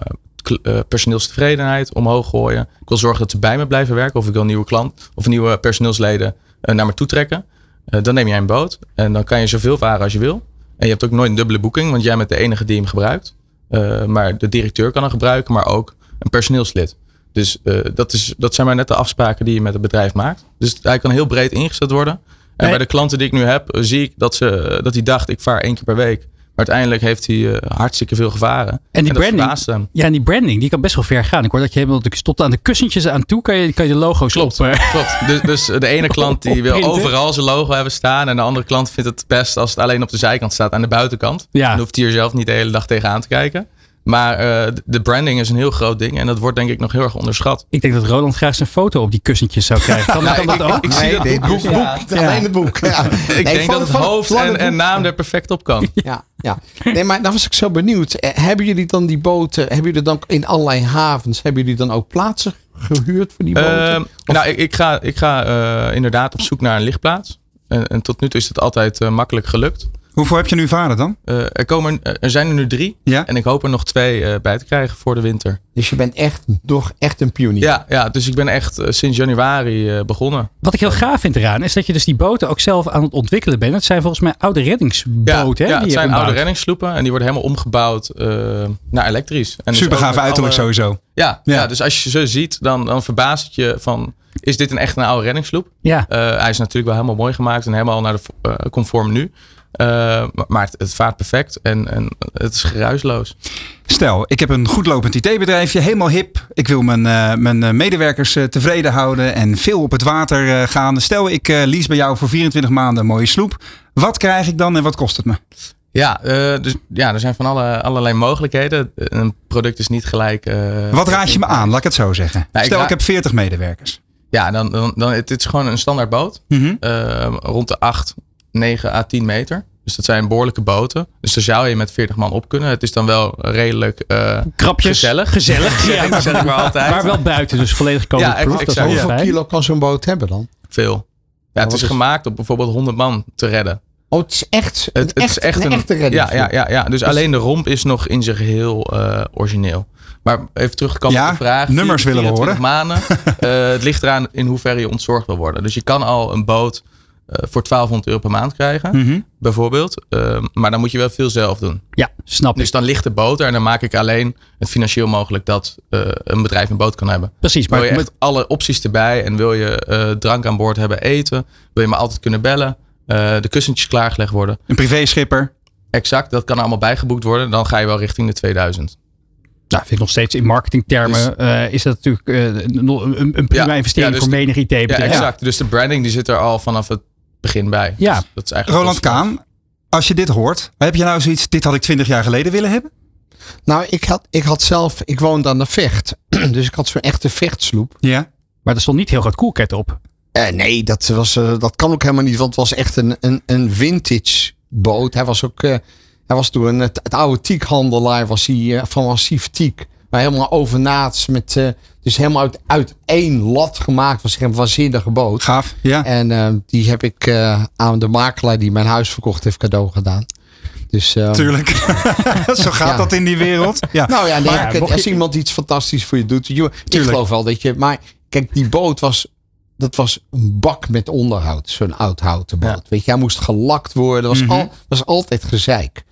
personeelstevredenheid omhoog gooien. Ik wil zorgen dat ze bij me blijven werken. Of ik wil nieuwe klant of nieuwe personeelsleden eh, naar me toe trekken. Eh, dan neem jij een boot. En dan kan je zoveel varen als je wil. En je hebt ook nooit een dubbele boeking. Want jij bent de enige die hem gebruikt. Eh, maar de directeur kan hem gebruiken. Maar ook een personeelslid. Dus eh, dat, is, dat zijn maar net de afspraken die je met het bedrijf maakt. Dus hij kan heel breed ingezet worden. En Nee. bij de klanten die ik nu heb, eh, zie ik dat, ze, dat hij dacht, ik vaar één keer per week. Uiteindelijk heeft hij eh, hartstikke veel gevaren. En die branding, ja, en die branding die kan best wel ver gaan. Ik hoor dat je helemaal tot aan de kussentjes aan toe kan je, kan je de logo's Klopt, op. eh, klopt. Dus, dus de ene klant die wil overal zijn logo hebben staan. En de andere klant vindt het best als het alleen op de zijkant staat aan de buitenkant. Ja. Dan hoeft hij er zelf niet de hele dag tegenaan te kijken. Maar eh, de branding is een heel groot ding. En dat wordt denk ik nog heel erg onderschat. Ik denk dat Roland graag zijn foto op die kussentjes zou krijgen. Kan, Nou, kan dat ik- ook? ik zie dat nee, boek boek, boek, Ja. alleen het boek. Ja. Ik denk dat het hoofd en, en naam er perfect op kan. Ja, ja. Nee, maar dan was ik zo benieuwd. Eh, Hebben jullie dan die boten, hebben jullie dan in allerlei havens, hebben jullie dan ook plaatsen gehuurd voor die boten? Ehm, nou, ik, ik ga, ik ga eh, inderdaad op zoek naar een lichtplaats. En, en tot nu toe is het altijd eh, makkelijk gelukt. Hoeveel heb je nu varen dan? Eh, er, komen, er zijn er nu drie. Ja. En ik hoop er nog twee eh, bij te krijgen voor de winter. dus je bent echt, toch echt een pionier. Ja, ja dus ik ben echt eh, sinds januari eh, begonnen. Wat ik heel gaaf vind eraan is dat je dus die boten ook zelf aan het ontwikkelen bent. Het zijn volgens mij oude Ja, reddingsboten. hè, ja die het zijn oude reddingssloepen. En die worden helemaal omgebouwd eh, naar elektrisch. En dus Super gaaf uiterlijk alle- sowieso. Ja, Ja. ja. dus als je ze ziet, dan, dan verbaast het je van... Is dit een echt een oude reddingssloep? Ja, Eh, hij is natuurlijk wel helemaal mooi gemaakt en helemaal naar de eh, conform nu. Eh, maar- het, het vaart perfect en, en het is geruisloos. Stel, ik heb een goed lopend IT-bedrijfje, helemaal hip. Ik wil mijn, eh, mijn eh, medewerkers tevreden houden en veel op het water gaan. Stel, ik lease bij jou voor 24 maanden een mooie sloep. Wat krijg ik dan en wat kost het me? Ja, dus, ja er zijn van alle, allerlei mogelijkheden. Een product is niet gelijk. Wat raad je me aan, laat ik het zo zeggen. Nou, Stel, ik heb 40 medewerkers. Ja, dan, dan, dan het is gewoon een standaard boot. Mhm. rond de 8, 9 à 10 meter. Dus dat zijn behoorlijke boten. Dus daar zou je met 40 man op kunnen. Het is dan wel redelijk eh, krapjes. gezellig. Gezellig. Ja. Ik maar altijd. Maar wel buiten, dus volledig covid Ja, exact. Hoeveel kilo kan zo'n boot hebben dan? Veel. Ja, het wat is is- gemaakt om bijvoorbeeld 100 man te redden. Oh, het is echt, Het, het is echt een, een, echte redding. ja, ja, ja, ja. Dus alleen de romp is nog in zich heel eh, origineel. Maar even terugkomen Ja, op de vraag. nummers willen we 24 maanden. Eh, het ligt eraan in hoeverre je ontzorgd wil worden. Dus je kan al een boot voor 1200 euro per maand krijgen. Mhm. Bijvoorbeeld. Eh, maar dan moet je wel veel zelf doen. Ja, snap ik. Dus dan ligt de boot er en dan maak ik alleen het financieel mogelijk dat eh, een bedrijf een boot kan hebben. Precies, Wil maar je met, alle opties erbij en wil je eh, drank aan boord hebben, eten, wil je me altijd kunnen bellen, eh, de kussentjes klaargelegd worden. Een privéschipper. Exact, dat kan allemaal bijgeboekt worden. Dan ga je wel richting de 2000. nou, vind ik nog steeds in marketingtermen eh, is dat natuurlijk eh, een, een prima Ja, investering ja, dus voor menig Ja, IT-bedrijf. exact. Dus de branding die zit er al vanaf het begin bij. Ja. Dus dat is eigenlijk Roland Kaan, als je dit hoort, heb je nou zoiets, dit had ik 20 jaar geleden willen hebben? Nou, ik had, ik had zelf, ik woonde aan de vecht. Dus ik had zo'n echte vechtsloep. Ja. Maar er stond niet heel groot koelket op. Eh, nee, dat, was, eh, dat kan ook helemaal niet. Want het was echt een, een, een vintage boot. Hij was ook, eh, Hij was toen het, het oude tiekhandelaar, was hij van massief tiek. Maar helemaal overnaats, met, eh, dus helemaal uit, uit één lat gemaakt. Was een waanzinnige boot. Gaaf. Ja. En eh, die heb ik eh, aan de makelaar die mijn huis verkocht heeft cadeau gedaan. Dus, eh, Tuurlijk. Zo gaat Ja. dat in die wereld. Ja. Nou ja, nee, Maar ja, kijk, mocht als je- iemand iets fantastisch voor je doet. Je, ik geloof wel dat je. Maar kijk, die boot was. Dat was een bak met onderhoud. Zo'n oud houten boot. Ja. Weet je, hij moest gelakt worden. was, Mhm. al, was altijd gezeik.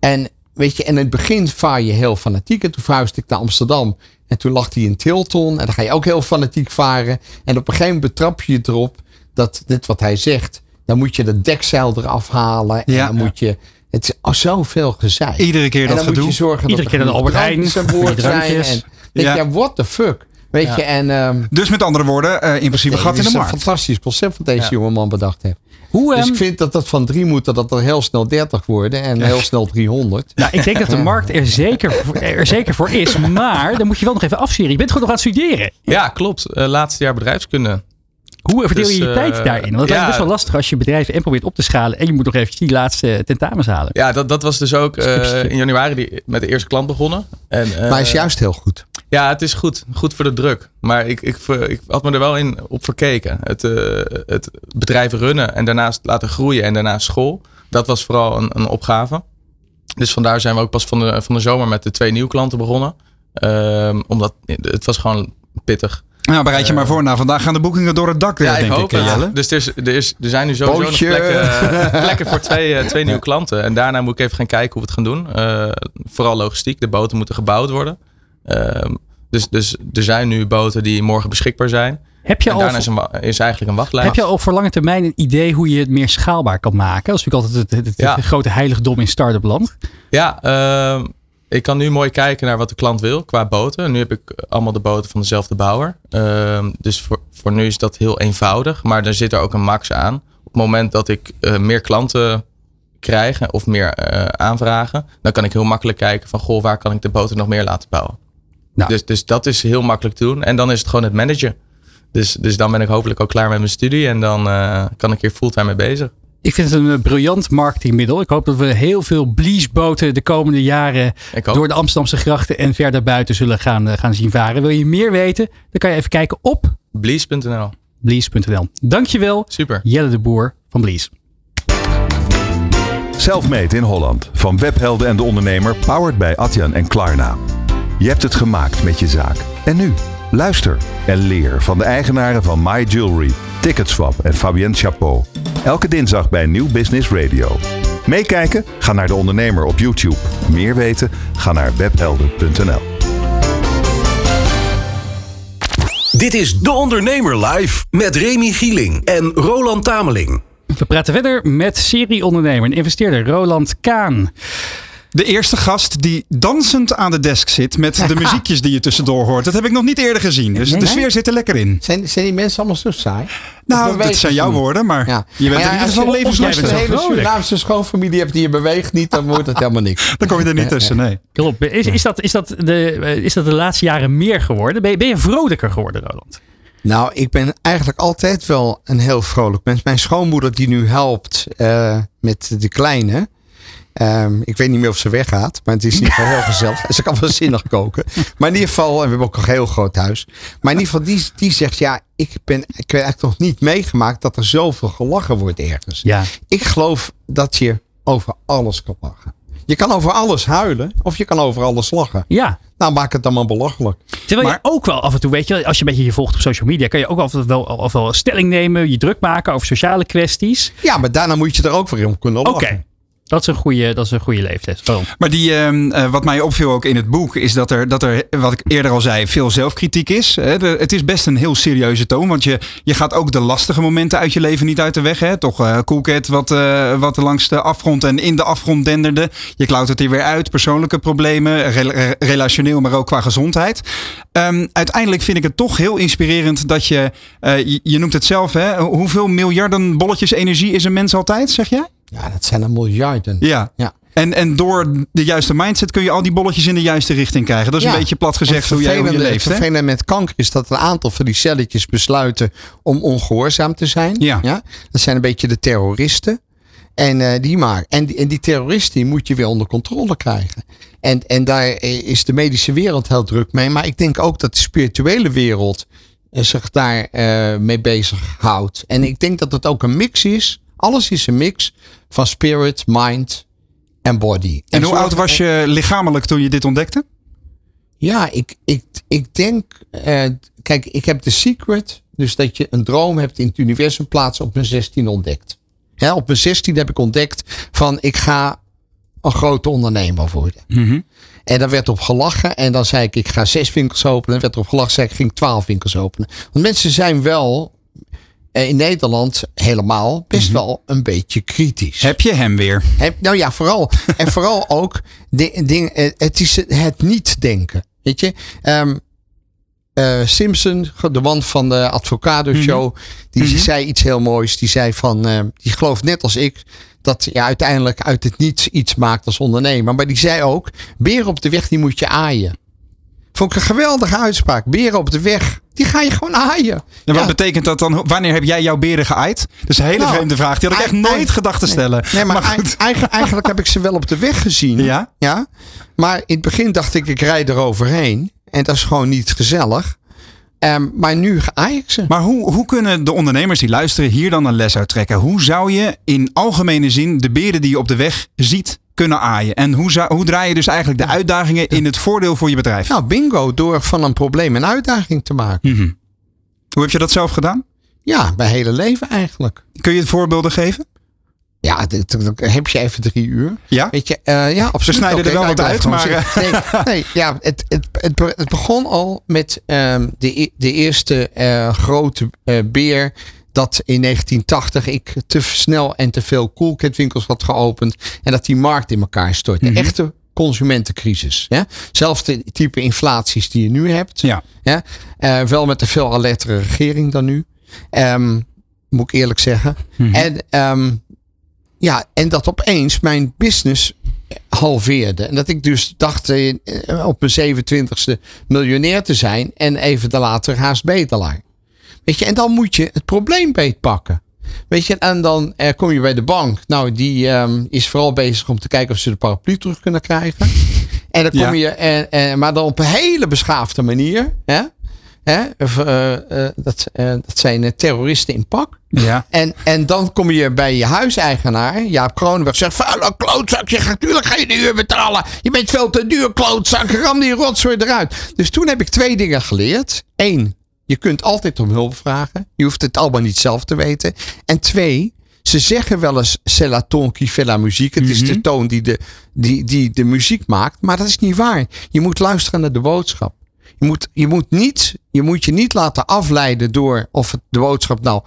En weet je, in het begin vaar je heel fanatiek. En toen verhuisde ik naar Amsterdam. En toen lag hij in Tilton. En dan ga je ook heel fanatiek varen. En op een gegeven moment betrap je je erop. Dat dit wat hij zegt. Dan moet je de dekzeil eraf halen. En Ja. dan moet je. Het is al zoveel gezeik. Iedere keer En dat dan moet gedoe. je zorgen Iedere dat keer er genoeg Albert Heijn, die drankjes. zijn. En denk Ja. je, what the fuck? Weet Ja. je, en ehm Dus met andere woorden, eh, in principe het gat in is de een markt. fantastisch concept wat deze Ja. jongeman bedacht heeft. Hoe, Dus ehm, ik vind dat dat van drie moet, dat er heel snel 30 worden en heel snel 300. nou, ik denk dat de markt er zeker, voor- er zeker voor is. Maar dan moet je wel nog even afstuderen. Je bent gewoon nog aan het studeren. Ja, klopt. Eh, laatste jaar bedrijfskunde. Hoe verdeel je Dus, je tijd eh, daarin? Want het lijkt ja. best wel lastig als je bedrijf en probeert op te schalen. En je moet nog eventjes die laatste tentamens halen. Ja, dat, dat was dus ook eh, in januari die, met de eerste klant begonnen. En, eh, maar hij is juist heel goed. Ja, het is goed. Goed voor de druk. Maar ik, ik, ik had me er wel in op verkeken. Het, eh, het bedrijf runnen en daarnaast laten groeien en daarna school. Dat was vooral een, een opgave. Dus vandaar zijn we ook pas van de, van de zomer met de twee nieuwe klanten begonnen. Ehm, omdat het was gewoon pittig. Nou, bereid je maar voor. Nou, vandaag gaan de boekingen door het dak, Ja, denk ik hoop ik, het. Jelle. Dus er, is, er, is, er zijn nu sowieso Bootje. nog plekken, eh, plekken voor twee, eh, twee nieuwe klanten. En daarna moet ik even gaan kijken hoe we het gaan doen. Eh, vooral logistiek. De boten moeten gebouwd worden. Ehm, dus, dus er zijn nu boten die morgen beschikbaar zijn. Heb je, En al, daarna is, een, wa- is eigenlijk een wachtlijst. heb je al voor lange termijn een idee hoe je het meer schaalbaar kan maken? Dat is natuurlijk altijd het, het, het Ja. grote heiligdom in start-up land. Ja, ehm, ik kan nu mooi kijken naar wat de klant wil qua boten. Nu heb ik allemaal de boten van dezelfde bouwer. Ehm, dus voor, voor nu is dat heel eenvoudig. Maar er zit er ook een max aan. Op het moment dat ik eh, meer klanten krijg of meer eh, aanvragen, dan kan ik heel makkelijk kijken van goh, waar kan ik de boten nog meer laten bouwen. Nou. Dus, dus dat is heel makkelijk te doen. En dan is het gewoon het managen. Dus, dus dan ben ik hopelijk ook klaar met mijn studie en dan eh, kan ik hier fulltime mee bezig. Ik vind het een eh, briljant marketingmiddel. Ik hoop dat we heel veel bliesboten de komende jaren door de Amsterdamse grachten en verder buiten zullen gaan, eh, gaan zien varen. Wil je meer weten? Dan kan je even kijken op Blees.nl. blies.nl. Dankjewel, Super. Jelle de Boer van Blies. Selfmade in Holland. Van webhelden en de ondernemer, powered bij Adyen en Klarna. Je hebt het gemaakt met je zaak. En nu? Luister en leer van de eigenaren van My Jewelry, Ticketswap en Fabienne Chapeau. Elke dinsdag bij Nieuw Business Radio. Meekijken? Ga naar de ondernemer op YouTube. Meer weten? Ga naar webhelden.nl. Dit is De Ondernemer Live met Remy Gieling en Roland Tameling. We praten verder met serieondernemer en investeerder Roland Kaan. De eerste gast die dansend aan de desk zit met de muziekjes die je tussendoor hoort. Dat heb ik nog niet eerder gezien. Dus Nee, de nee? sfeer zit er lekker in. Zijn, zijn die mensen allemaal zo saai? Nou, dat zijn jouw woorden, maar Ja. je bent Maar ja, in ieder als geval je- Als je levenslustig. een hele. Surinaamse schoonfamilie hebt die je beweegt niet, dan wordt het helemaal niks. Dan kom je er niet tussen, nee. Klopt. Is, is, dat, is, dat de, eh, is dat de laatste jaren meer geworden? Ben je, ben je vrolijker geworden, Roland? Nou, ik ben eigenlijk altijd wel een heel vrolijk mens. Mijn schoonmoeder die nu helpt eh, met de kleine. Ehm, ik weet niet meer of ze weggaat, maar het is in ieder geval heel gezellig. Ze kan wel zinnig koken. Maar in ieder geval, en we hebben ook een heel groot huis. Maar in ieder geval, die, die zegt ja, ik ben, ik heb eigenlijk nog niet meegemaakt dat er zoveel gelachen wordt ergens. Ja. Ik geloof dat je over alles kan lachen. Je kan over alles huilen of je kan over alles lachen. Ja. Nou, maak het dan maar belachelijk. Terwijl Maar- je ook wel af en toe, weet je, als je een beetje je volgt op social media, kan je ook altijd wel, of wel stelling nemen, je druk maken over sociale kwesties. Ja, maar daarna moet je er ook weer om kunnen Oké. lachen. Dat is een goede, dat is een goede leeftijd. Maar die, ehm, eh, wat mij opviel ook in het boek, is dat er, dat er, wat ik eerder al zei, veel zelfkritiek is. Het is best een heel serieuze toon, want je, je gaat ook de lastige momenten uit je leven niet uit de weg. Hè. Toch eh Coolcat wat, eh, wat langs de afgrond en in de afgrond denderde. Je klautert er weer uit, persoonlijke problemen, rela- re- relationeel, maar ook qua gezondheid. Ehm, uiteindelijk vind ik het toch heel inspirerend dat je, je, je noemt het zelf, hè, hoeveel miljarden bolletjes energie is een mens altijd, zeg jij? Ja, dat zijn er miljarden. Ja. Ja. En, en door de juiste mindset kun je al die bolletjes in de juiste richting krijgen. Dat is Ja. een beetje plat gezegd hoe jij hoe je leeft. Het vervelende met kanker is dat een aantal van die celletjes besluiten om ongehoorzaam te zijn. Ja. Dat zijn een beetje de terroristen. En, eh, die maar. en, die, en die terroristen die moet je weer onder controle krijgen. En, en daar is de medische wereld heel druk mee. Maar ik denk ook dat de spirituele wereld eh, zich daar eh, mee bezighoudt. En ik denk dat het ook een mix is. Alles is een mix van spirit, mind en body. En hoe oud was je lichamelijk toen je dit ontdekte? Ja, ik, ik, ik denk. eh, kijk, ik heb de secret. Dus dat je een droom hebt in het universum plaatsen op mijn 16 ontdekt. Hè, op mijn 16 heb ik ontdekt van ik ga een grote ondernemer worden. En daar werd op gelachen. En dan zei ik, ik ga zes winkels openen. En werd erop gelachen, zei ik, ik ging twaalf winkels openen. Want mensen zijn wel in Nederland helemaal best wel een beetje kritisch. Heb je hem weer? Heb- nou ja, vooral. en vooral ook, eh, het is het niet denken. Weet je, Ehm, eh, Simpson, de man van de Advocado Show, die zei iets heel moois. Die zei van, eh, die gelooft net als ik, dat je uiteindelijk uit het niets iets maakt als ondernemer. Maar die zei ook, beren op de weg, die moet je aaien. Vond ik een geweldige uitspraak. Beren op de weg, die ga je gewoon aaien. En wat betekent dat dan? Wanneer heb jij jouw beren geaaid? Dat is een hele Nou, vreemde vraag. Die had ik echt nooit gedacht te stellen. Nee, maar, goed. ei- eigen- eigenlijk heb ik ze wel op de weg gezien. Ja? Ja. Maar in het begin dacht ik, ik rijd er overheen. En dat is gewoon niet gezellig. Ehm, maar nu ga ik ze. Maar hoe, hoe kunnen de ondernemers die luisteren hier dan een les uit trekken? Hoe zou je in algemene zin de beren die je op de weg ziet kunnen aaien? En hoe, zou, hoe draai je dus eigenlijk de uitdagingen in het voordeel voor je bedrijf? Nou, bingo, door van een probleem een uitdaging te maken. Mhm. Hoe heb je dat zelf gedaan? Ja, mijn hele leven eigenlijk. Kun je voorbeelden geven? Ja, dan heb je even drie uur. Ja? Weet je, eh, ja, absoluut. snijden er wel nou, wat uit, maar, zitten. Nee, nee, ja, het, het, het, be- het begon al met ehm, de, e- de eerste eh, grote eh, beer. Dat in 1980 ik te snel en te veel koelketwinkels had geopend. En dat die markt in elkaar stortte. Mhm. Echte consumentencrisis. Ja? Zelfde type inflaties die je nu hebt. Ja. Ja? Eh, wel met een veel alertere regering dan nu. Ehm, moet ik eerlijk zeggen. Mhm. En, ehm, ja, en dat opeens mijn business halveerde. En dat ik dus dacht eh, op mijn 27ste miljonair te zijn. En even later haast bedelaar. Weet je, en dan moet je het probleem beetpakken. Weet je, en dan eh, kom je bij de bank. Nou, die ehm, is vooral bezig om te kijken of ze de paraplu terug kunnen krijgen. En dan kom Ja. je, eh, eh, maar dan op een hele beschaafde manier. Hè? Hè? Of, dat, dat zijn terroristen in pak. Ja. En, en dan kom je bij je huiseigenaar, Jaap Kronenberg, zegt: Vuile klootzak, je gaat natuurlijk geen huur betalen. Je bent veel te duur, klootzak. Ram die rotzooi eruit. Dus toen heb ik twee dingen geleerd. Eén, je kunt altijd om hulp vragen. Je hoeft het allemaal niet zelf te weten. En twee, ze zeggen wel eens c'est la ton qui fait la muziek. Het is de toon die de, die, die de muziek maakt. Maar dat is niet waar. Je moet luisteren naar de boodschap. Je moet, je moet, niet, je, moet je niet laten afleiden door of het, de boodschap nou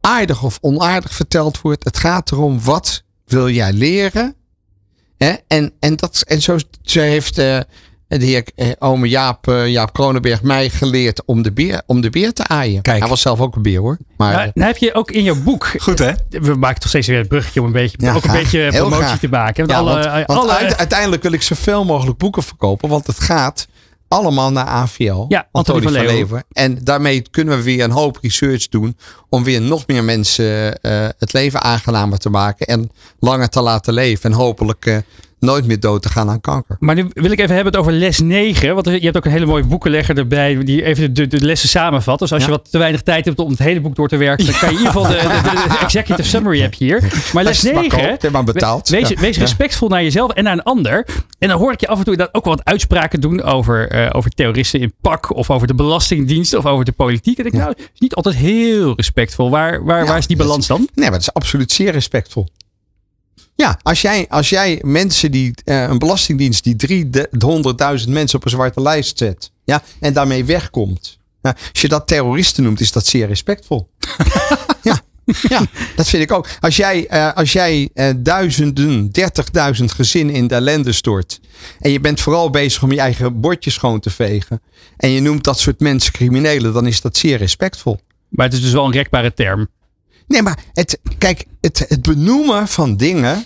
aardig of onaardig verteld wordt. Het gaat erom wat wil jij leren. Hè? En, en, dat, en zo, zo heeft eh, de heer eh, ome Jaap, eh, Jaap Kronenberg mij geleerd om de, beer, om de beer te aaien. Kijk. Hij was zelf ook een beer hoor. Maar, Nou, nou heb je ook in jouw boek. Goed hè? We maken toch steeds weer het bruggetje om een beetje, Ja, ook een graag. beetje promotie graag. te maken. Want ja, alle, want, want alle, uite- uiteindelijk wil ik zoveel mogelijk boeken verkopen. Want het gaat allemaal naar AVL. Ja, Antonie van Leeuwen. En daarmee kunnen we weer een hoop research doen. Om weer nog meer mensen eh, het leven aangenamer te maken. En langer te laten leven. En hopelijk eh, nooit meer dood te gaan aan kanker. Maar nu wil ik even hebben het over les 9. Want je hebt ook een hele mooie boekenlegger erbij. Die even de, de lessen samenvat. Dus als Ja. je wat te weinig tijd hebt om het hele boek door te werken. Dan kan je in ieder geval de, de, executive summary heb je hier. Maar les Als je het maar 9. koopt, heb maar betaald. Wees, Ja. wees Ja. respectvol naar jezelf en naar een ander. En dan hoor ik je af en toe ook wel wat uitspraken doen over, eh, over terroristen in pak. Of over de belastingdienst of over de politiek. En ik denk, nou, het is niet altijd heel respectvol. Waar, waar, Ja, waar is die balans dan? Nee, maar dat is absoluut zeer respectvol. Ja, als jij, als jij mensen die, eh, een belastingdienst die 300.000 mensen op een zwarte lijst zet. Ja, en daarmee wegkomt. Als je dat terroristen noemt, is dat zeer respectvol. ja, ja, dat vind ik ook. Als jij, eh, als jij eh, duizenden, 30.000 gezinnen in de ellende stort. En je bent vooral bezig om je eigen bordje schoon te vegen. En je noemt dat soort mensen criminelen, dan is dat zeer respectvol. Maar het is dus wel een rekbare term. Nee, maar het, kijk, het, het benoemen van dingen,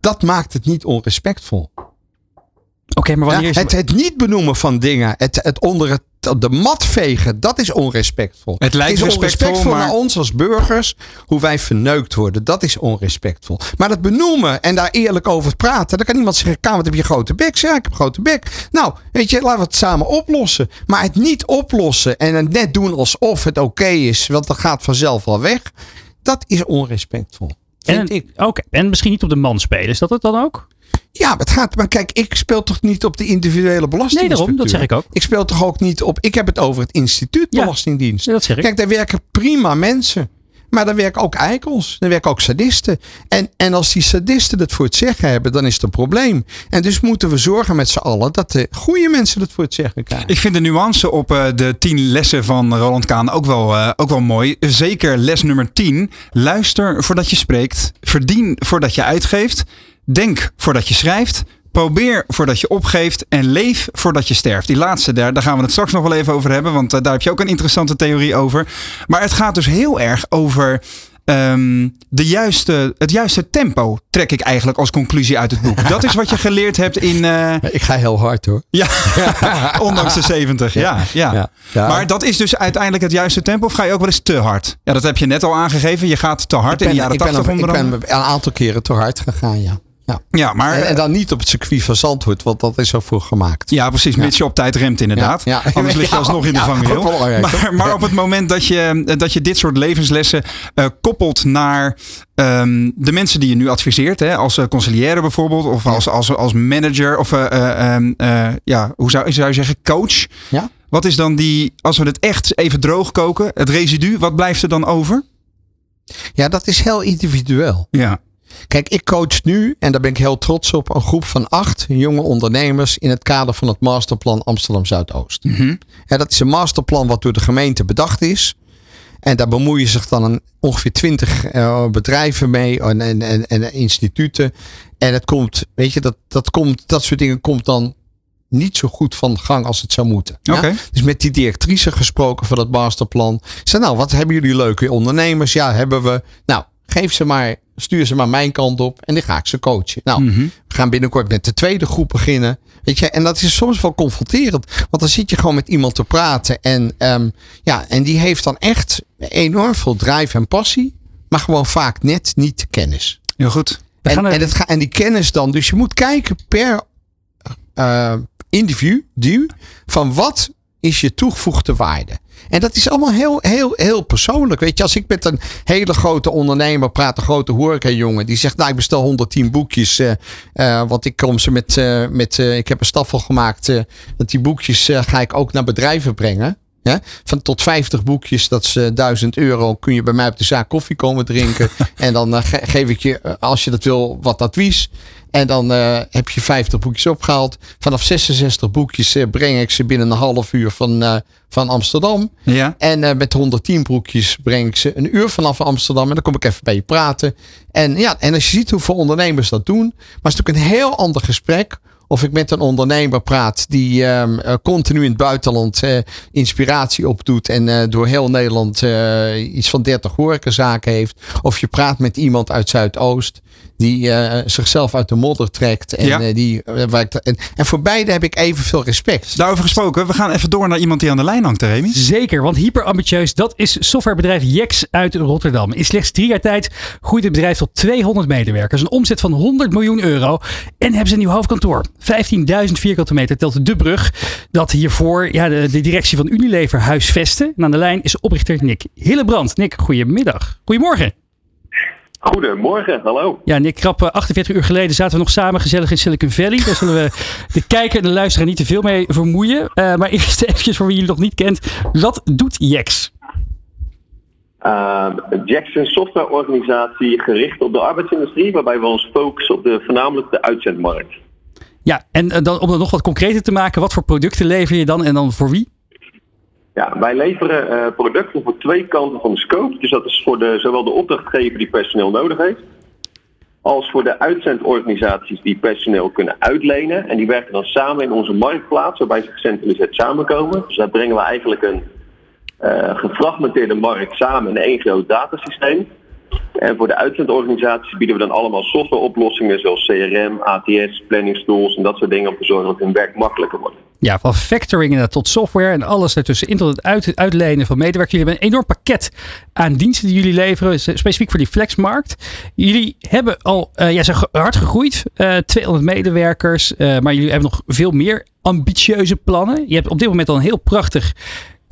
dat maakt het niet onrespectvol. Oké, maar wanneer Ja, is het, het niet benoemen van dingen, het, het onder het, de mat vegen, dat is onrespectvol. Het lijkt is respectvol, onrespectvol maar- naar ons als burgers, hoe wij verneukt worden. Dat is onrespectvol. Maar dat benoemen en daar eerlijk over praten, dan kan iemand zeggen, Kamer, wat heb je grote bek? Ja, ik heb grote bek. Nou, weet je, laten we het samen oplossen. Maar het niet oplossen en het net doen alsof het oké is, want dat gaat vanzelf wel weg. Dat is onrespectvol. Vind en, ik. Oké, en misschien niet op de man spelen. Is dat het dan ook? Ja, maar het gaat. Maar kijk, ik speel toch niet op de individuele belasting. Nee, daarom, dat zeg ik ook. Ik speel toch ook niet op. Ik heb het over het instituut Ja. Belastingdienst. Dat zeg ik. Kijk, daar werken prima mensen. Maar daar werken ook eikels. Daar werken ook sadisten. En, en als die sadisten het voor het zeggen hebben, dan is het een probleem. En dus moeten we zorgen met z'n allen dat de goede mensen het voor het zeggen krijgen. Ik vind de nuance op eh, de tien lessen van Roland Kaan ook wel, eh, ook wel mooi. Zeker les nummer 10. Luister voordat je spreekt. Verdien voordat je uitgeeft. Denk voordat je schrijft. Probeer voordat je opgeeft. En leef voordat je sterft. Die laatste daar, daar gaan we het straks nog wel even over hebben. Want eh, daar heb je ook een interessante theorie over. Maar het gaat dus heel erg over. ehm, de juiste, het juiste tempo trek ik eigenlijk als conclusie uit het boek. Dat is wat je geleerd hebt in. eh, Ik ga heel hard hoor. ja, ondanks de 70. Ja, ja. Ja. Ja. Maar dat is dus uiteindelijk het juiste tempo. Of ga je ook wel eens te hard? Ja, dat heb je net al aangegeven. Je gaat te hard in de jaren ik ben, 80 ik onder ben andere. een aantal keren te hard gegaan, ja. Ja. Ja, maar. En, en dan niet op het circuit van Zandvoort, want dat is er voor gemaakt. ja, precies. Mits je op tijd remt, inderdaad. Ja, ja. Anders lig je alsnog in de vangrail. Maar, maar op het moment dat je, dat je dit soort levenslessen eh, koppelt naar ehm, de mensen die je nu adviseert, hè, als uh, conciliaire bijvoorbeeld, of als, als, als manager, of eh, eh, ehm, eh, ja, hoe zou, zou je zeggen, coach. Ja. Wat is dan die, als we het echt even droog koken, het residu, wat blijft er dan over? Ja, dat is heel individueel. Ja. Kijk, ik coach nu, en daar ben ik heel trots op, een groep van acht jonge ondernemers in het kader van het masterplan Amsterdam Zuidoost. Ja, dat is een masterplan wat door de gemeente bedacht is. En daar bemoeien zich dan een, ongeveer twintig eh, bedrijven mee en, en, en, en instituten. En het komt, weet je, dat, dat, komt, dat soort dingen komt dan niet zo goed van gang als het zou moeten. Ja? Dus met die directrice gesproken van het masterplan. Zei, nou, wat hebben jullie leuke ondernemers? Ja, hebben we. Nou, geef ze maar, stuur ze maar mijn kant op en dan ga ik ze coachen. Nou, Mhm. we gaan binnenkort met de tweede groep beginnen. Weet je, en dat is soms wel confronterend. Want dan zit je gewoon met iemand te praten. En, ehm, ja, en die heeft dan echt enorm veel drive en passie. Maar gewoon vaak net niet de kennis. Heel goed. We En, en, het ga, en die kennis dan. Dus je moet kijken per eh individu. Van wat is je toegevoegde waarde. En dat is allemaal heel, heel, heel persoonlijk. Weet je, als ik met een hele grote ondernemer praat, een grote horeca-jongen, die zegt, nou, ik bestel 110 boekjes, eh, want ik kom ze met, eh, met ik heb een staffel gemaakt, dat die boekjes ga ik ook naar bedrijven brengen. Ja? Van tot 50 boekjes, dat is eh, 1000 euro. Kun je bij mij op de zaak koffie komen drinken. en dan ge- geef ik je, als je dat wil, wat advies. En dan eh, heb je 50 boekjes opgehaald. Vanaf 66 boekjes eh, breng ik ze binnen een half uur van, eh, van Amsterdam. Ja. En met 110 broekjes breng ik ze een uur vanaf Amsterdam. En dan kom ik even bij je praten. En ja, en als je ziet hoeveel ondernemers dat doen. Maar het is natuurlijk een heel ander gesprek. Of ik met een ondernemer praat die ehm, eh, continu in het buitenland inspiratie opdoet. En door heel Nederland iets van 30 horecazaken heeft. Of je praat met iemand uit Zuidoost. Die eh, zichzelf uit de modder trekt. En, Ja. eh, die, eh, waar ik- en, en voor beide heb ik evenveel respect. Daarover gesproken, we gaan even door naar iemand die aan de lijn hangt, Remy. Zeker, want hyperambitieus, dat is softwarebedrijf Jex uit Rotterdam. In slechts drie jaar tijd groeit het bedrijf tot 200 medewerkers. Een omzet van 100 miljoen euro. En hebben ze een nieuw hoofdkantoor. 15.000 vierkante meter telt de brug. Dat hiervoor ja, de, de directie van Unilever huisvesten. En aan de lijn is oprichter Nick Hillebrand. Nick, goedemiddag. Goedemorgen. Goedemorgen, hallo. Ja, Nick Krap, eh, 48 uur geleden zaten we nog samen gezellig in Silicon Valley. Daar zullen we de kijker en de luisteraar niet te veel mee vermoeien. Eh, maar eerst eventjes voor wie jullie nog niet kent. Wat doet Jex? Uh, Jax is een softwareorganisatie gericht op de arbeidsindustrie, waarbij we ons focussen op de, voornamelijk de uitzendmarkt. Ja, en eh, dan, om het nog wat concreter te maken, wat voor producten lever je dan en dan voor wie? Ja, wij leveren eh, producten voor twee kanten van de scope. Dus dat is voor de, zowel de opdrachtgever die personeel nodig heeft, als voor de uitzendorganisaties die personeel kunnen uitlenen. En die werken dan samen in onze marktplaats, waarbij ze gecentraliseerd samenkomen. Dus daar brengen we eigenlijk een eh, gefragmenteerde markt samen in één groot datasysteem. En voor de uitzendorganisaties bieden we dan allemaal softwareoplossingen zoals CRM, ATS, planningstools en dat soort dingen om te zorgen dat hun werk makkelijker wordt. Ja, van factoring tot software en alles ertussenin tot het uit, uitlenen van medewerkers. Jullie hebben een enorm pakket aan diensten die jullie leveren, specifiek voor die flexmarkt. Jullie hebben al, eh ja, zijn hard gegroeid, eh 200 medewerkers, eh, maar jullie hebben nog veel meer ambitieuze plannen. Je hebt op dit moment al een heel prachtig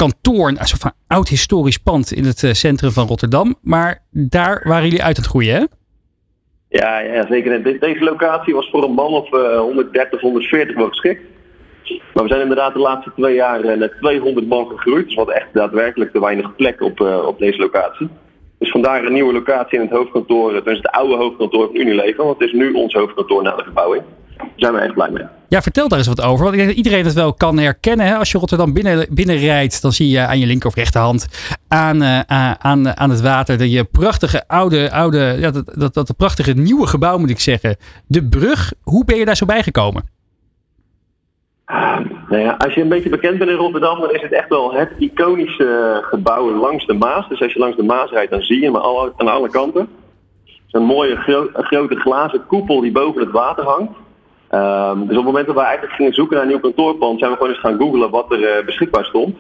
kantoor, een soort van oud historisch pand in het eh, centrum van Rotterdam. Maar daar waren jullie uit het groeien, hè? Ja, ja zeker. Deze locatie was voor een man of eh, 130, 140 wel geschikt. Maar we zijn inderdaad de laatste twee jaar eh, naar 200 man gegroeid. Dus we hadden echt daadwerkelijk te weinig plek op, eh, op deze locatie. Dus vandaar een nieuwe locatie in het hoofdkantoor. Is het oude hoofdkantoor van Unilever. Want het is nu ons hoofdkantoor na de verbouwing. Daar zijn we echt blij mee. Ja, vertel daar eens wat over. Want ik denk dat iedereen het wel kan herkennen. Hè? Als je Rotterdam binnen, binnenrijdt, dan zie je aan je linker of rechterhand aan, eh, aan, aan het water dat je prachtige oude, oude ja, dat, dat, dat prachtige nieuwe gebouw moet ik zeggen. De brug. Hoe ben je daar zo bijgekomen? Nou ja, als je een beetje bekend bent in Rotterdam, dan is het echt wel het iconische gebouw langs de Maas. Dus als je langs de Maas rijdt, dan zie je hem alle, aan alle kanten. Het is een mooie gro- grote glazen koepel die boven het water hangt. Ehm, dus op het moment dat we eigenlijk gingen zoeken naar een nieuw kantoorpand, zijn we gewoon eens gaan googlen wat er eh, beschikbaar stond.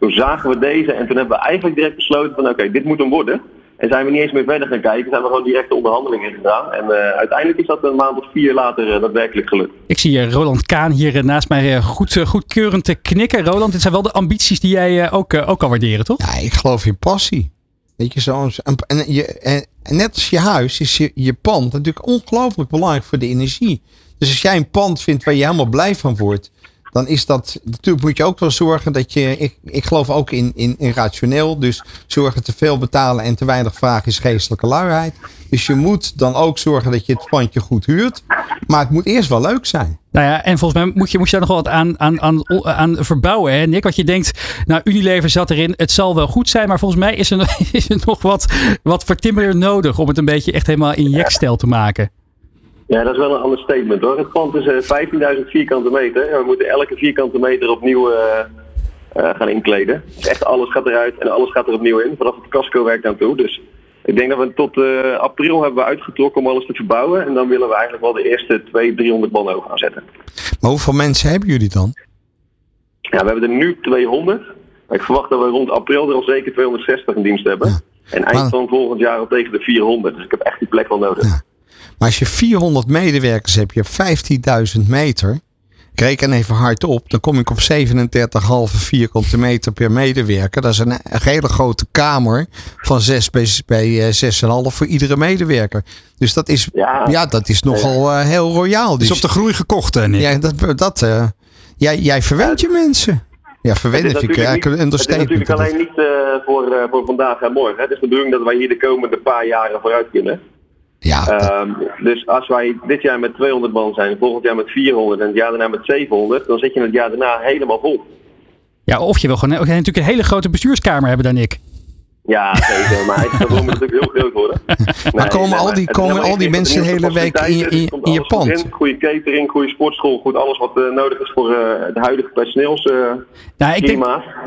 Toen zagen we deze en toen hebben we eigenlijk direct besloten van oké, dit moet hem worden. En zijn we niet eens meer verder gaan kijken, zijn we gewoon direct de onderhandelingen ingegaan. En eh, uiteindelijk is dat een maand of vier later eh, daadwerkelijk gelukt. Ik zie Roland Kaan hier naast mij eh, goed, goedkeurend te knikken. Roland, dit zijn wel de ambities die jij eh, ook, ook kan waarderen, toch? Ja, ik geloof in passie. Weet je, zo, en, en, je, en, en net als je huis is je, je pand natuurlijk ongelooflijk belangrijk voor de energie. Dus als jij een pand vindt waar je helemaal blij van wordt, dan is dat. Natuurlijk moet je ook wel zorgen dat je. Ik, ik geloof ook in, in, in rationeel. Dus zorgen te veel betalen en te weinig vragen is geestelijke luiheid. Dus je moet dan ook zorgen dat je het pandje goed huurt. Maar het moet eerst wel leuk zijn. Nou ja, en volgens mij moet je, moet je daar nog wel wat aan, aan, aan, aan verbouwen, hè, Nick? Want je denkt, nou, Unilever zat erin, het zal wel goed zijn, maar volgens mij is er, is er nog wat, wat vertimmerder nodig om het een beetje echt helemaal in jekstijl te maken. Ja, dat is wel een ander statement hoor. Het pand is eh, 15.000 vierkante meter. En we moeten elke vierkante meter opnieuw eh, eh, gaan inkleden. Dus echt alles gaat eruit en alles gaat er opnieuw in. Vanaf het casco werkt aan toe. Dus ik denk dat we tot eh, april hebben we uitgetrokken om alles te verbouwen. En dan willen we eigenlijk wel de eerste 200, 300 man over gaan zetten. Maar hoeveel mensen hebben jullie dan? Ja, we hebben er nu 200. Maar ik verwacht dat we rond april er al zeker 260 in dienst hebben. En eind van volgend jaar al tegen de 400. Dus ik heb echt die plek wel nodig. Maar als je 400 medewerkers hebt, je hebt 15.000 meter. Ik reken even hard op, dan kom ik op 37,5 vierkante meter per medewerker. Dat is een, een hele grote kamer van 6 bij, bij eh, 6,5 voor iedere medewerker. Dus dat is, ja, Ja. dat is nogal eh, heel royaal. Het is Dus, op de groei gekocht, hè, Nick? ja, dat, dat, eh, jij, jij verwent je mensen. Ja, Het verwennen is, natuurlijk niet, het is natuurlijk alleen niet eh, voor, eh, voor vandaag en morgen. hè. Het is de bedoeling dat wij hier de komende paar jaren vooruit kunnen. Ja, dat- Ehm, dus als wij dit jaar met 200 man zijn, volgend jaar met 400 en het jaar daarna met 700, dan zit je het jaar daarna helemaal vol. Ja, of je wil gewoon natuurlijk een hele grote bestuurskamer hebben daar, Nick. Ja, zeker. Maar het moet natuurlijk heel groot worden. Maar komen al die- komen al die mensen de hele week in je- in- je goed pand? in. Goede catering, goede sportschool, goed alles wat eh, nodig is voor eh, de huidige personeels. eh, Nou, ik denk,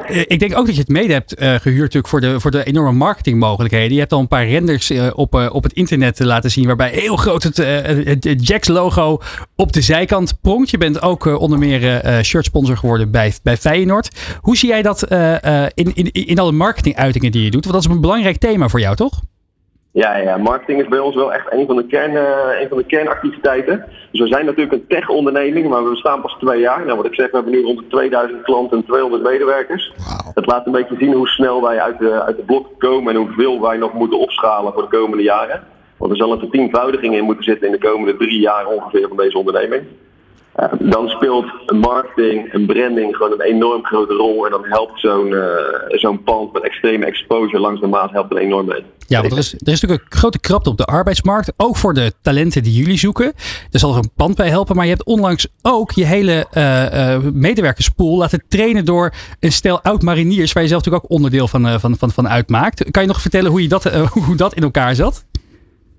eh, ik denk ook dat je het mede hebt eh, gehuurd natuurlijk voor de, voor de enorme marketingmogelijkheden. Je hebt al een paar renders op, eh, op het internet te laten zien waarbij heel groot het, eh, het, het Jax logo op de zijkant pronkt. Je bent ook onder meer eh, eh, shirtsponsor geworden bij, bij Feyenoord. Hoe zie jij dat eh, eh, in, in, in alle marketinguitingen die je doet? Want dat is een belangrijk thema voor jou, toch? Ja, ja, marketing is bij ons wel echt een van de, kern, eh, een van de kernactiviteiten. Dus we zijn natuurlijk een tech-onderneming, maar we bestaan pas twee jaar. Nou, wat ik zeg, we hebben nu rond de 2000 klanten en 200 medewerkers. Dat laat een beetje zien hoe snel wij uit de, uit de blok komen en hoeveel wij nog moeten opschalen voor de komende jaren. Want er zal een vertienvoudiging in moeten zitten in de komende drie jaar ongeveer van deze onderneming. Eh, dan speelt marketing en branding gewoon een enorm grote rol. En dan helpt zo'n eh, zo'n pand met extreme exposure langs de Maas helpt er enorm mee. Ja, want er is, er is natuurlijk een grote krapte op de arbeidsmarkt. Ook voor de talenten die jullie zoeken. Er zal een pand bij helpen. Maar je hebt onlangs ook je hele eh, medewerkerspool laten trainen door een stel oud-mariniers. Waar je zelf natuurlijk ook onderdeel van, van, van, van uitmaakt. Kan je nog vertellen hoe, je dat, hoe dat in elkaar zat?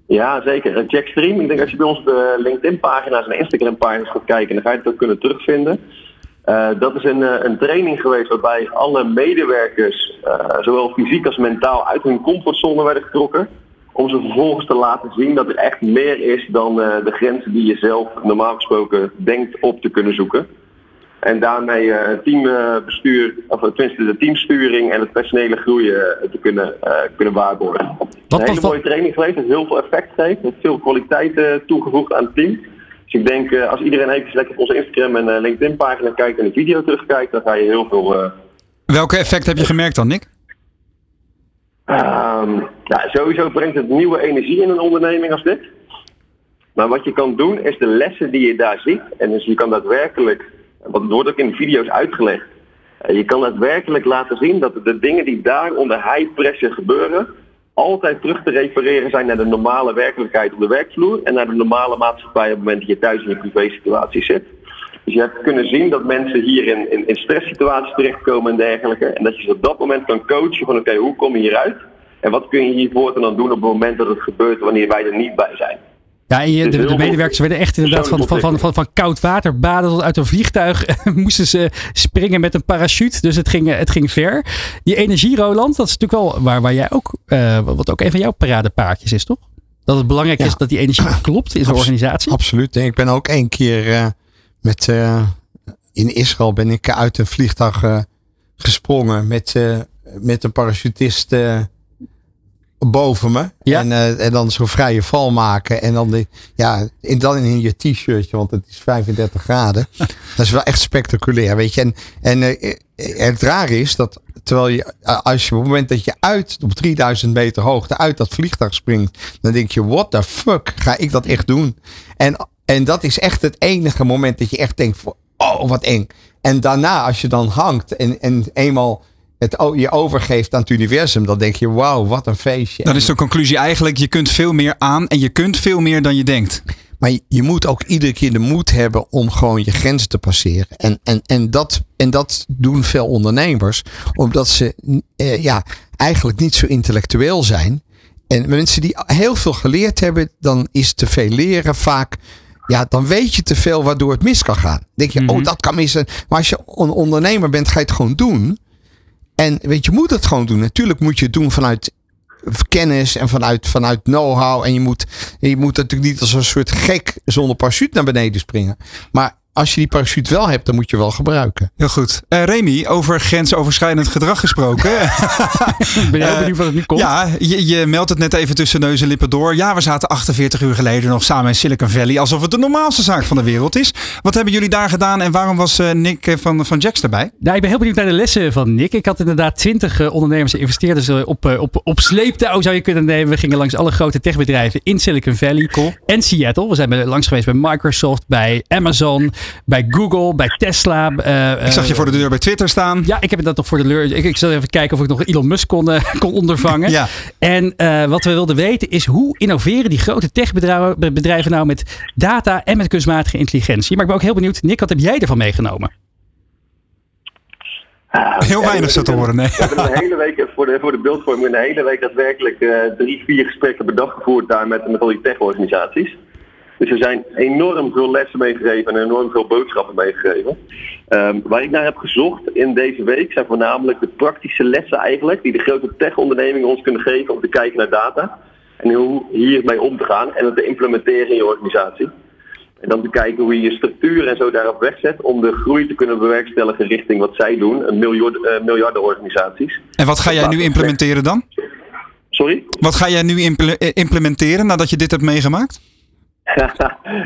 Ja, zeker. Eh, Jackstream, ik denk als je bij ons de LinkedIn-pagina's en Instagram-pagina's gaat kijken, dan ga je het ook kunnen terugvinden. Eh, dat is een, eh, een training geweest waarbij alle medewerkers, eh, zowel fysiek als mentaal, uit hun comfortzone werden getrokken. Om ze vervolgens te laten zien dat er echt meer is dan eh, de grenzen die je zelf normaal gesproken denkt op te kunnen zoeken. En daarmee eh, het teambestuur, of tenminste de teamsturing en het personele groeien eh, te kunnen, eh, kunnen waarborgen. Wat- een hele mooie training geweest, heeft heel veel effect gegeven, heeft veel kwaliteit eh, toegevoegd aan het team. Dus ik denk, eh, als iedereen even lekker op onze Instagram en eh, LinkedIn pagina kijkt en de video terugkijkt, dan ga je heel veel eh, Welke effect heb je gemerkt dan, Nick? Ehm, ja, sowieso brengt het nieuwe energie in een onderneming als dit. Maar wat je kan doen is de lessen die je daar ziet. En dus je kan daadwerkelijk, want wordt ook in de video's uitgelegd. eh, Je kan daadwerkelijk laten zien dat de dingen die daar onder high pressure gebeuren. altijd terug te refereren zijn naar de normale werkelijkheid op de werkvloer. En naar de normale maatschappij op het moment dat je thuis in je privé situatie zit. Dus je hebt kunnen zien dat mensen hier in, in, in stresssituaties terechtkomen en dergelijke. En dat je ze op dat moment kan coachen van oké, hoe kom je hieruit? En wat kun je hiervoor dan doen op het moment dat het gebeurt wanneer wij er niet bij zijn? Ja, je, de, medewerkers werden echt inderdaad van, van, van, van, van koud water baden tot uit een vliegtuig. moesten ze springen met een parachute. Dus het ging, het ging ver. Die energie, Roland, dat is natuurlijk wel waar, waar jij ook, eh, wat ook een van jouw paradepaardjes is, toch? Dat het belangrijk Ja. is dat die energie klopt in zo'n Abs- organisatie. Absoluut. En ik ben ook één keer eh, met, eh, in Israël ben ik uit een vliegtuig eh, gesprongen met, eh, met een parachutist eh, boven me. Ja. En, eh, en dan zo'n vrije val maken. En dan, de, ja, in, dan in je t-shirtje, want het is 35 graden. Dat is wel echt spectaculair, weet je. En, en eh, eh, het rare is dat terwijl je, als je op het moment dat je uit op 3000 meter hoogte uit dat vliegtuig springt, dan denk je, what the fuck, ga ik dat echt doen? En, en dat is echt het enige moment dat je echt denkt, oh wat eng. En daarna, als je dan hangt en, en eenmaal het o- je overgeeft aan het universum, dan denk je, wauw, wat een feestje. Dan is de conclusie eigenlijk, je kunt veel meer aan en je kunt veel meer dan je denkt. Maar je, moet ook iedere keer de moed hebben om gewoon je grenzen te passeren. En, en, en, dat, en dat doen veel ondernemers, omdat ze eh, ja, eigenlijk niet zo intellectueel zijn. En mensen die heel veel geleerd hebben, dan is te veel leren vaak. Ja, dan weet je te veel waardoor het mis kan gaan. Dan denk je, oh, dat kan missen. Maar als je een ondernemer bent, ga je het gewoon doen. En weet je, moet het gewoon doen. Natuurlijk moet je het doen vanuit kennis en vanuit, vanuit know-how. En je moet, je moet natuurlijk niet als een soort gek zonder parachute naar beneden springen. Maar als je die parachute wel hebt, dan moet je wel gebruiken. Heel goed. Eh Remy, over grensoverschrijdend gedrag gesproken. Ik ben heel benieuwd wat het nu komt. Ja, je, je meldt het net even tussen neus en lippen door. Ja, we zaten 48 uur geleden nog samen in Silicon Valley. Alsof het de normaalste zaak van de wereld is. Wat hebben jullie daar gedaan en waarom was eh, Nick eh, van, van Jax erbij? Nou, ik ben heel benieuwd naar de lessen van Nick. Ik had inderdaad twintig eh, ondernemers en investeerders eh, op, op, op sleeptouw zou je kunnen nemen. We gingen langs alle grote techbedrijven in Silicon Valley en Seattle. We zijn langs geweest bij Microsoft, bij Amazon, bij Google, bij Tesla. eh, Ik zag je eh, voor de deur bij Twitter staan. Ja, ik heb dat nog voor de leur. Ik, ik zal even kijken of ik nog Elon Musk kon, eh, kon ondervangen. Ja. En eh, wat we wilden weten is hoe innoveren die grote techbedrijven bedrijven nou met data en met kunstmatige intelligentie. Maar ik ben ook heel benieuwd, Nick, wat heb jij ervan meegenomen? Heel weinig zo te horen, nee. We hebben een hele week, voor de, voor de beeldvorming, een hele week daadwerkelijk eh, drie, vier gesprekken per dag gevoerd daar met, met al die tech-organisaties. Dus er zijn enorm veel lessen meegegeven en enorm veel boodschappen meegegeven. Ehm, waar ik naar heb gezocht in deze week zijn voornamelijk de praktische lessen eigenlijk die de grote tech-ondernemingen ons kunnen geven om te kijken naar data. En hoe hiermee om te gaan en het te implementeren in je organisatie. En dan te kijken hoe je je structuur en zo daarop wegzet om de groei te kunnen bewerkstelligen richting wat zij doen, een miljard, eh, miljardenorganisaties. En wat ga jij nu implementeren dan? Sorry? Wat ga jij nu eh, implementeren nadat je dit hebt meegemaakt?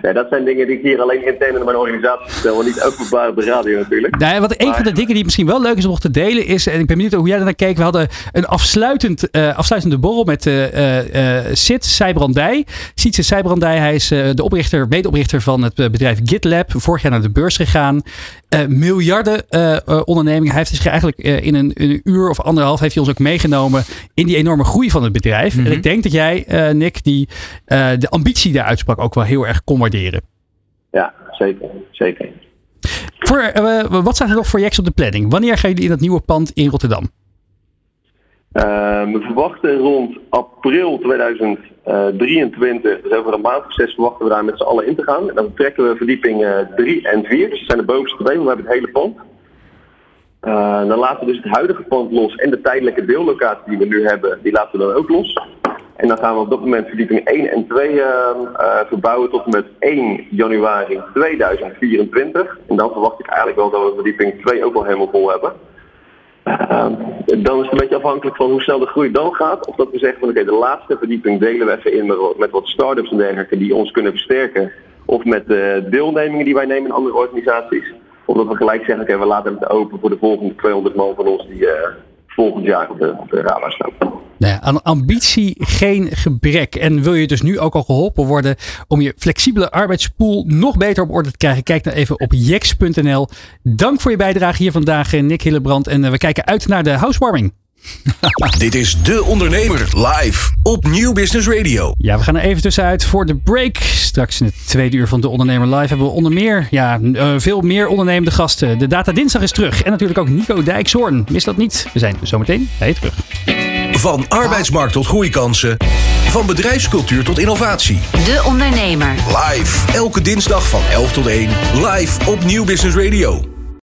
Ja, dat zijn dingen die ik hier alleen intern in mijn organisatie vertel, en niet openbaar op de radio natuurlijk. Nou, wat een Maar- van de dingen die misschien wel leuk is om nog te delen is, en ik ben benieuwd hoe jij daarnaar keek. We hadden een afsluitend, eh, afsluitende borrel met eh eh, Sid Sijbrandij. Sietse Sijbrandij, hij is de oprichter, medeoprichter van het bedrijf GitLab. Vorig jaar naar de beurs gegaan. Eh, miljarden eh, eh, ondernemingen. Hij heeft zich eigenlijk eh, in, een, in een uur of anderhalf heeft hij ons ook meegenomen in die enorme groei van het bedrijf. En ik denk dat jij, eh, Nick, die eh, de ambitie daar uitsprak ook wel heel erg kon waarderen. Ja, zeker. zeker. Voor, wat staat er nog voor Jex op de planning? Wanneer gaan jullie in dat nieuwe pand in Rotterdam? Eh, we verwachten rond april 2023, dus over een maand of zes, verwachten we daar met z'n allen in te gaan. En dan trekken we verdieping 3 en 4, dus dat zijn de bovenste twee, maar we hebben het hele pand. Eh, dan laten we dus het huidige pand los en de tijdelijke deellocatie die we nu hebben, die laten we dan ook los. En dan gaan we op dat moment verdieping 1 en 2 uh, uh, verbouwen tot en met 1 januari 2024. En dan verwacht ik eigenlijk wel dat we verdieping 2 ook wel helemaal vol hebben. Uh, dan is het een beetje afhankelijk van hoe snel de groei dan gaat. Of dat we zeggen van oké, de laatste verdieping delen we even in met, wat start-ups en dergelijke die ons kunnen versterken. Of met de deelnemingen die wij nemen in andere organisaties. Of dat we gelijk zeggen, oké, we laten het open voor de volgende 200 man van ons die uh, volgend jaar op de, op de. Nou ja, aan ambitie geen gebrek. En wil je dus nu ook al geholpen worden om je flexibele arbeidspool nog beter op orde te krijgen? Kijk dan even op jex.nl. Dank voor je bijdrage hier vandaag, Nick Hillebrand. En we kijken uit naar de housewarming. Dit is De Ondernemer live op Nieuw Business Radio. Ja, we gaan er even tussenuit voor de break. Straks in het tweede uur van De Ondernemer live hebben we onder meer ja, uh, veel meer ondernemende gasten. De Data Dinsdag is terug. En natuurlijk ook Nico Dijkshoorn. Mis dat niet. We zijn zometeen bij je terug. Van arbeidsmarkt tot groeikansen. Van bedrijfscultuur tot innovatie. De Ondernemer. Live. Elke dinsdag van 11 tot 1. Live op Nieuw Business Radio.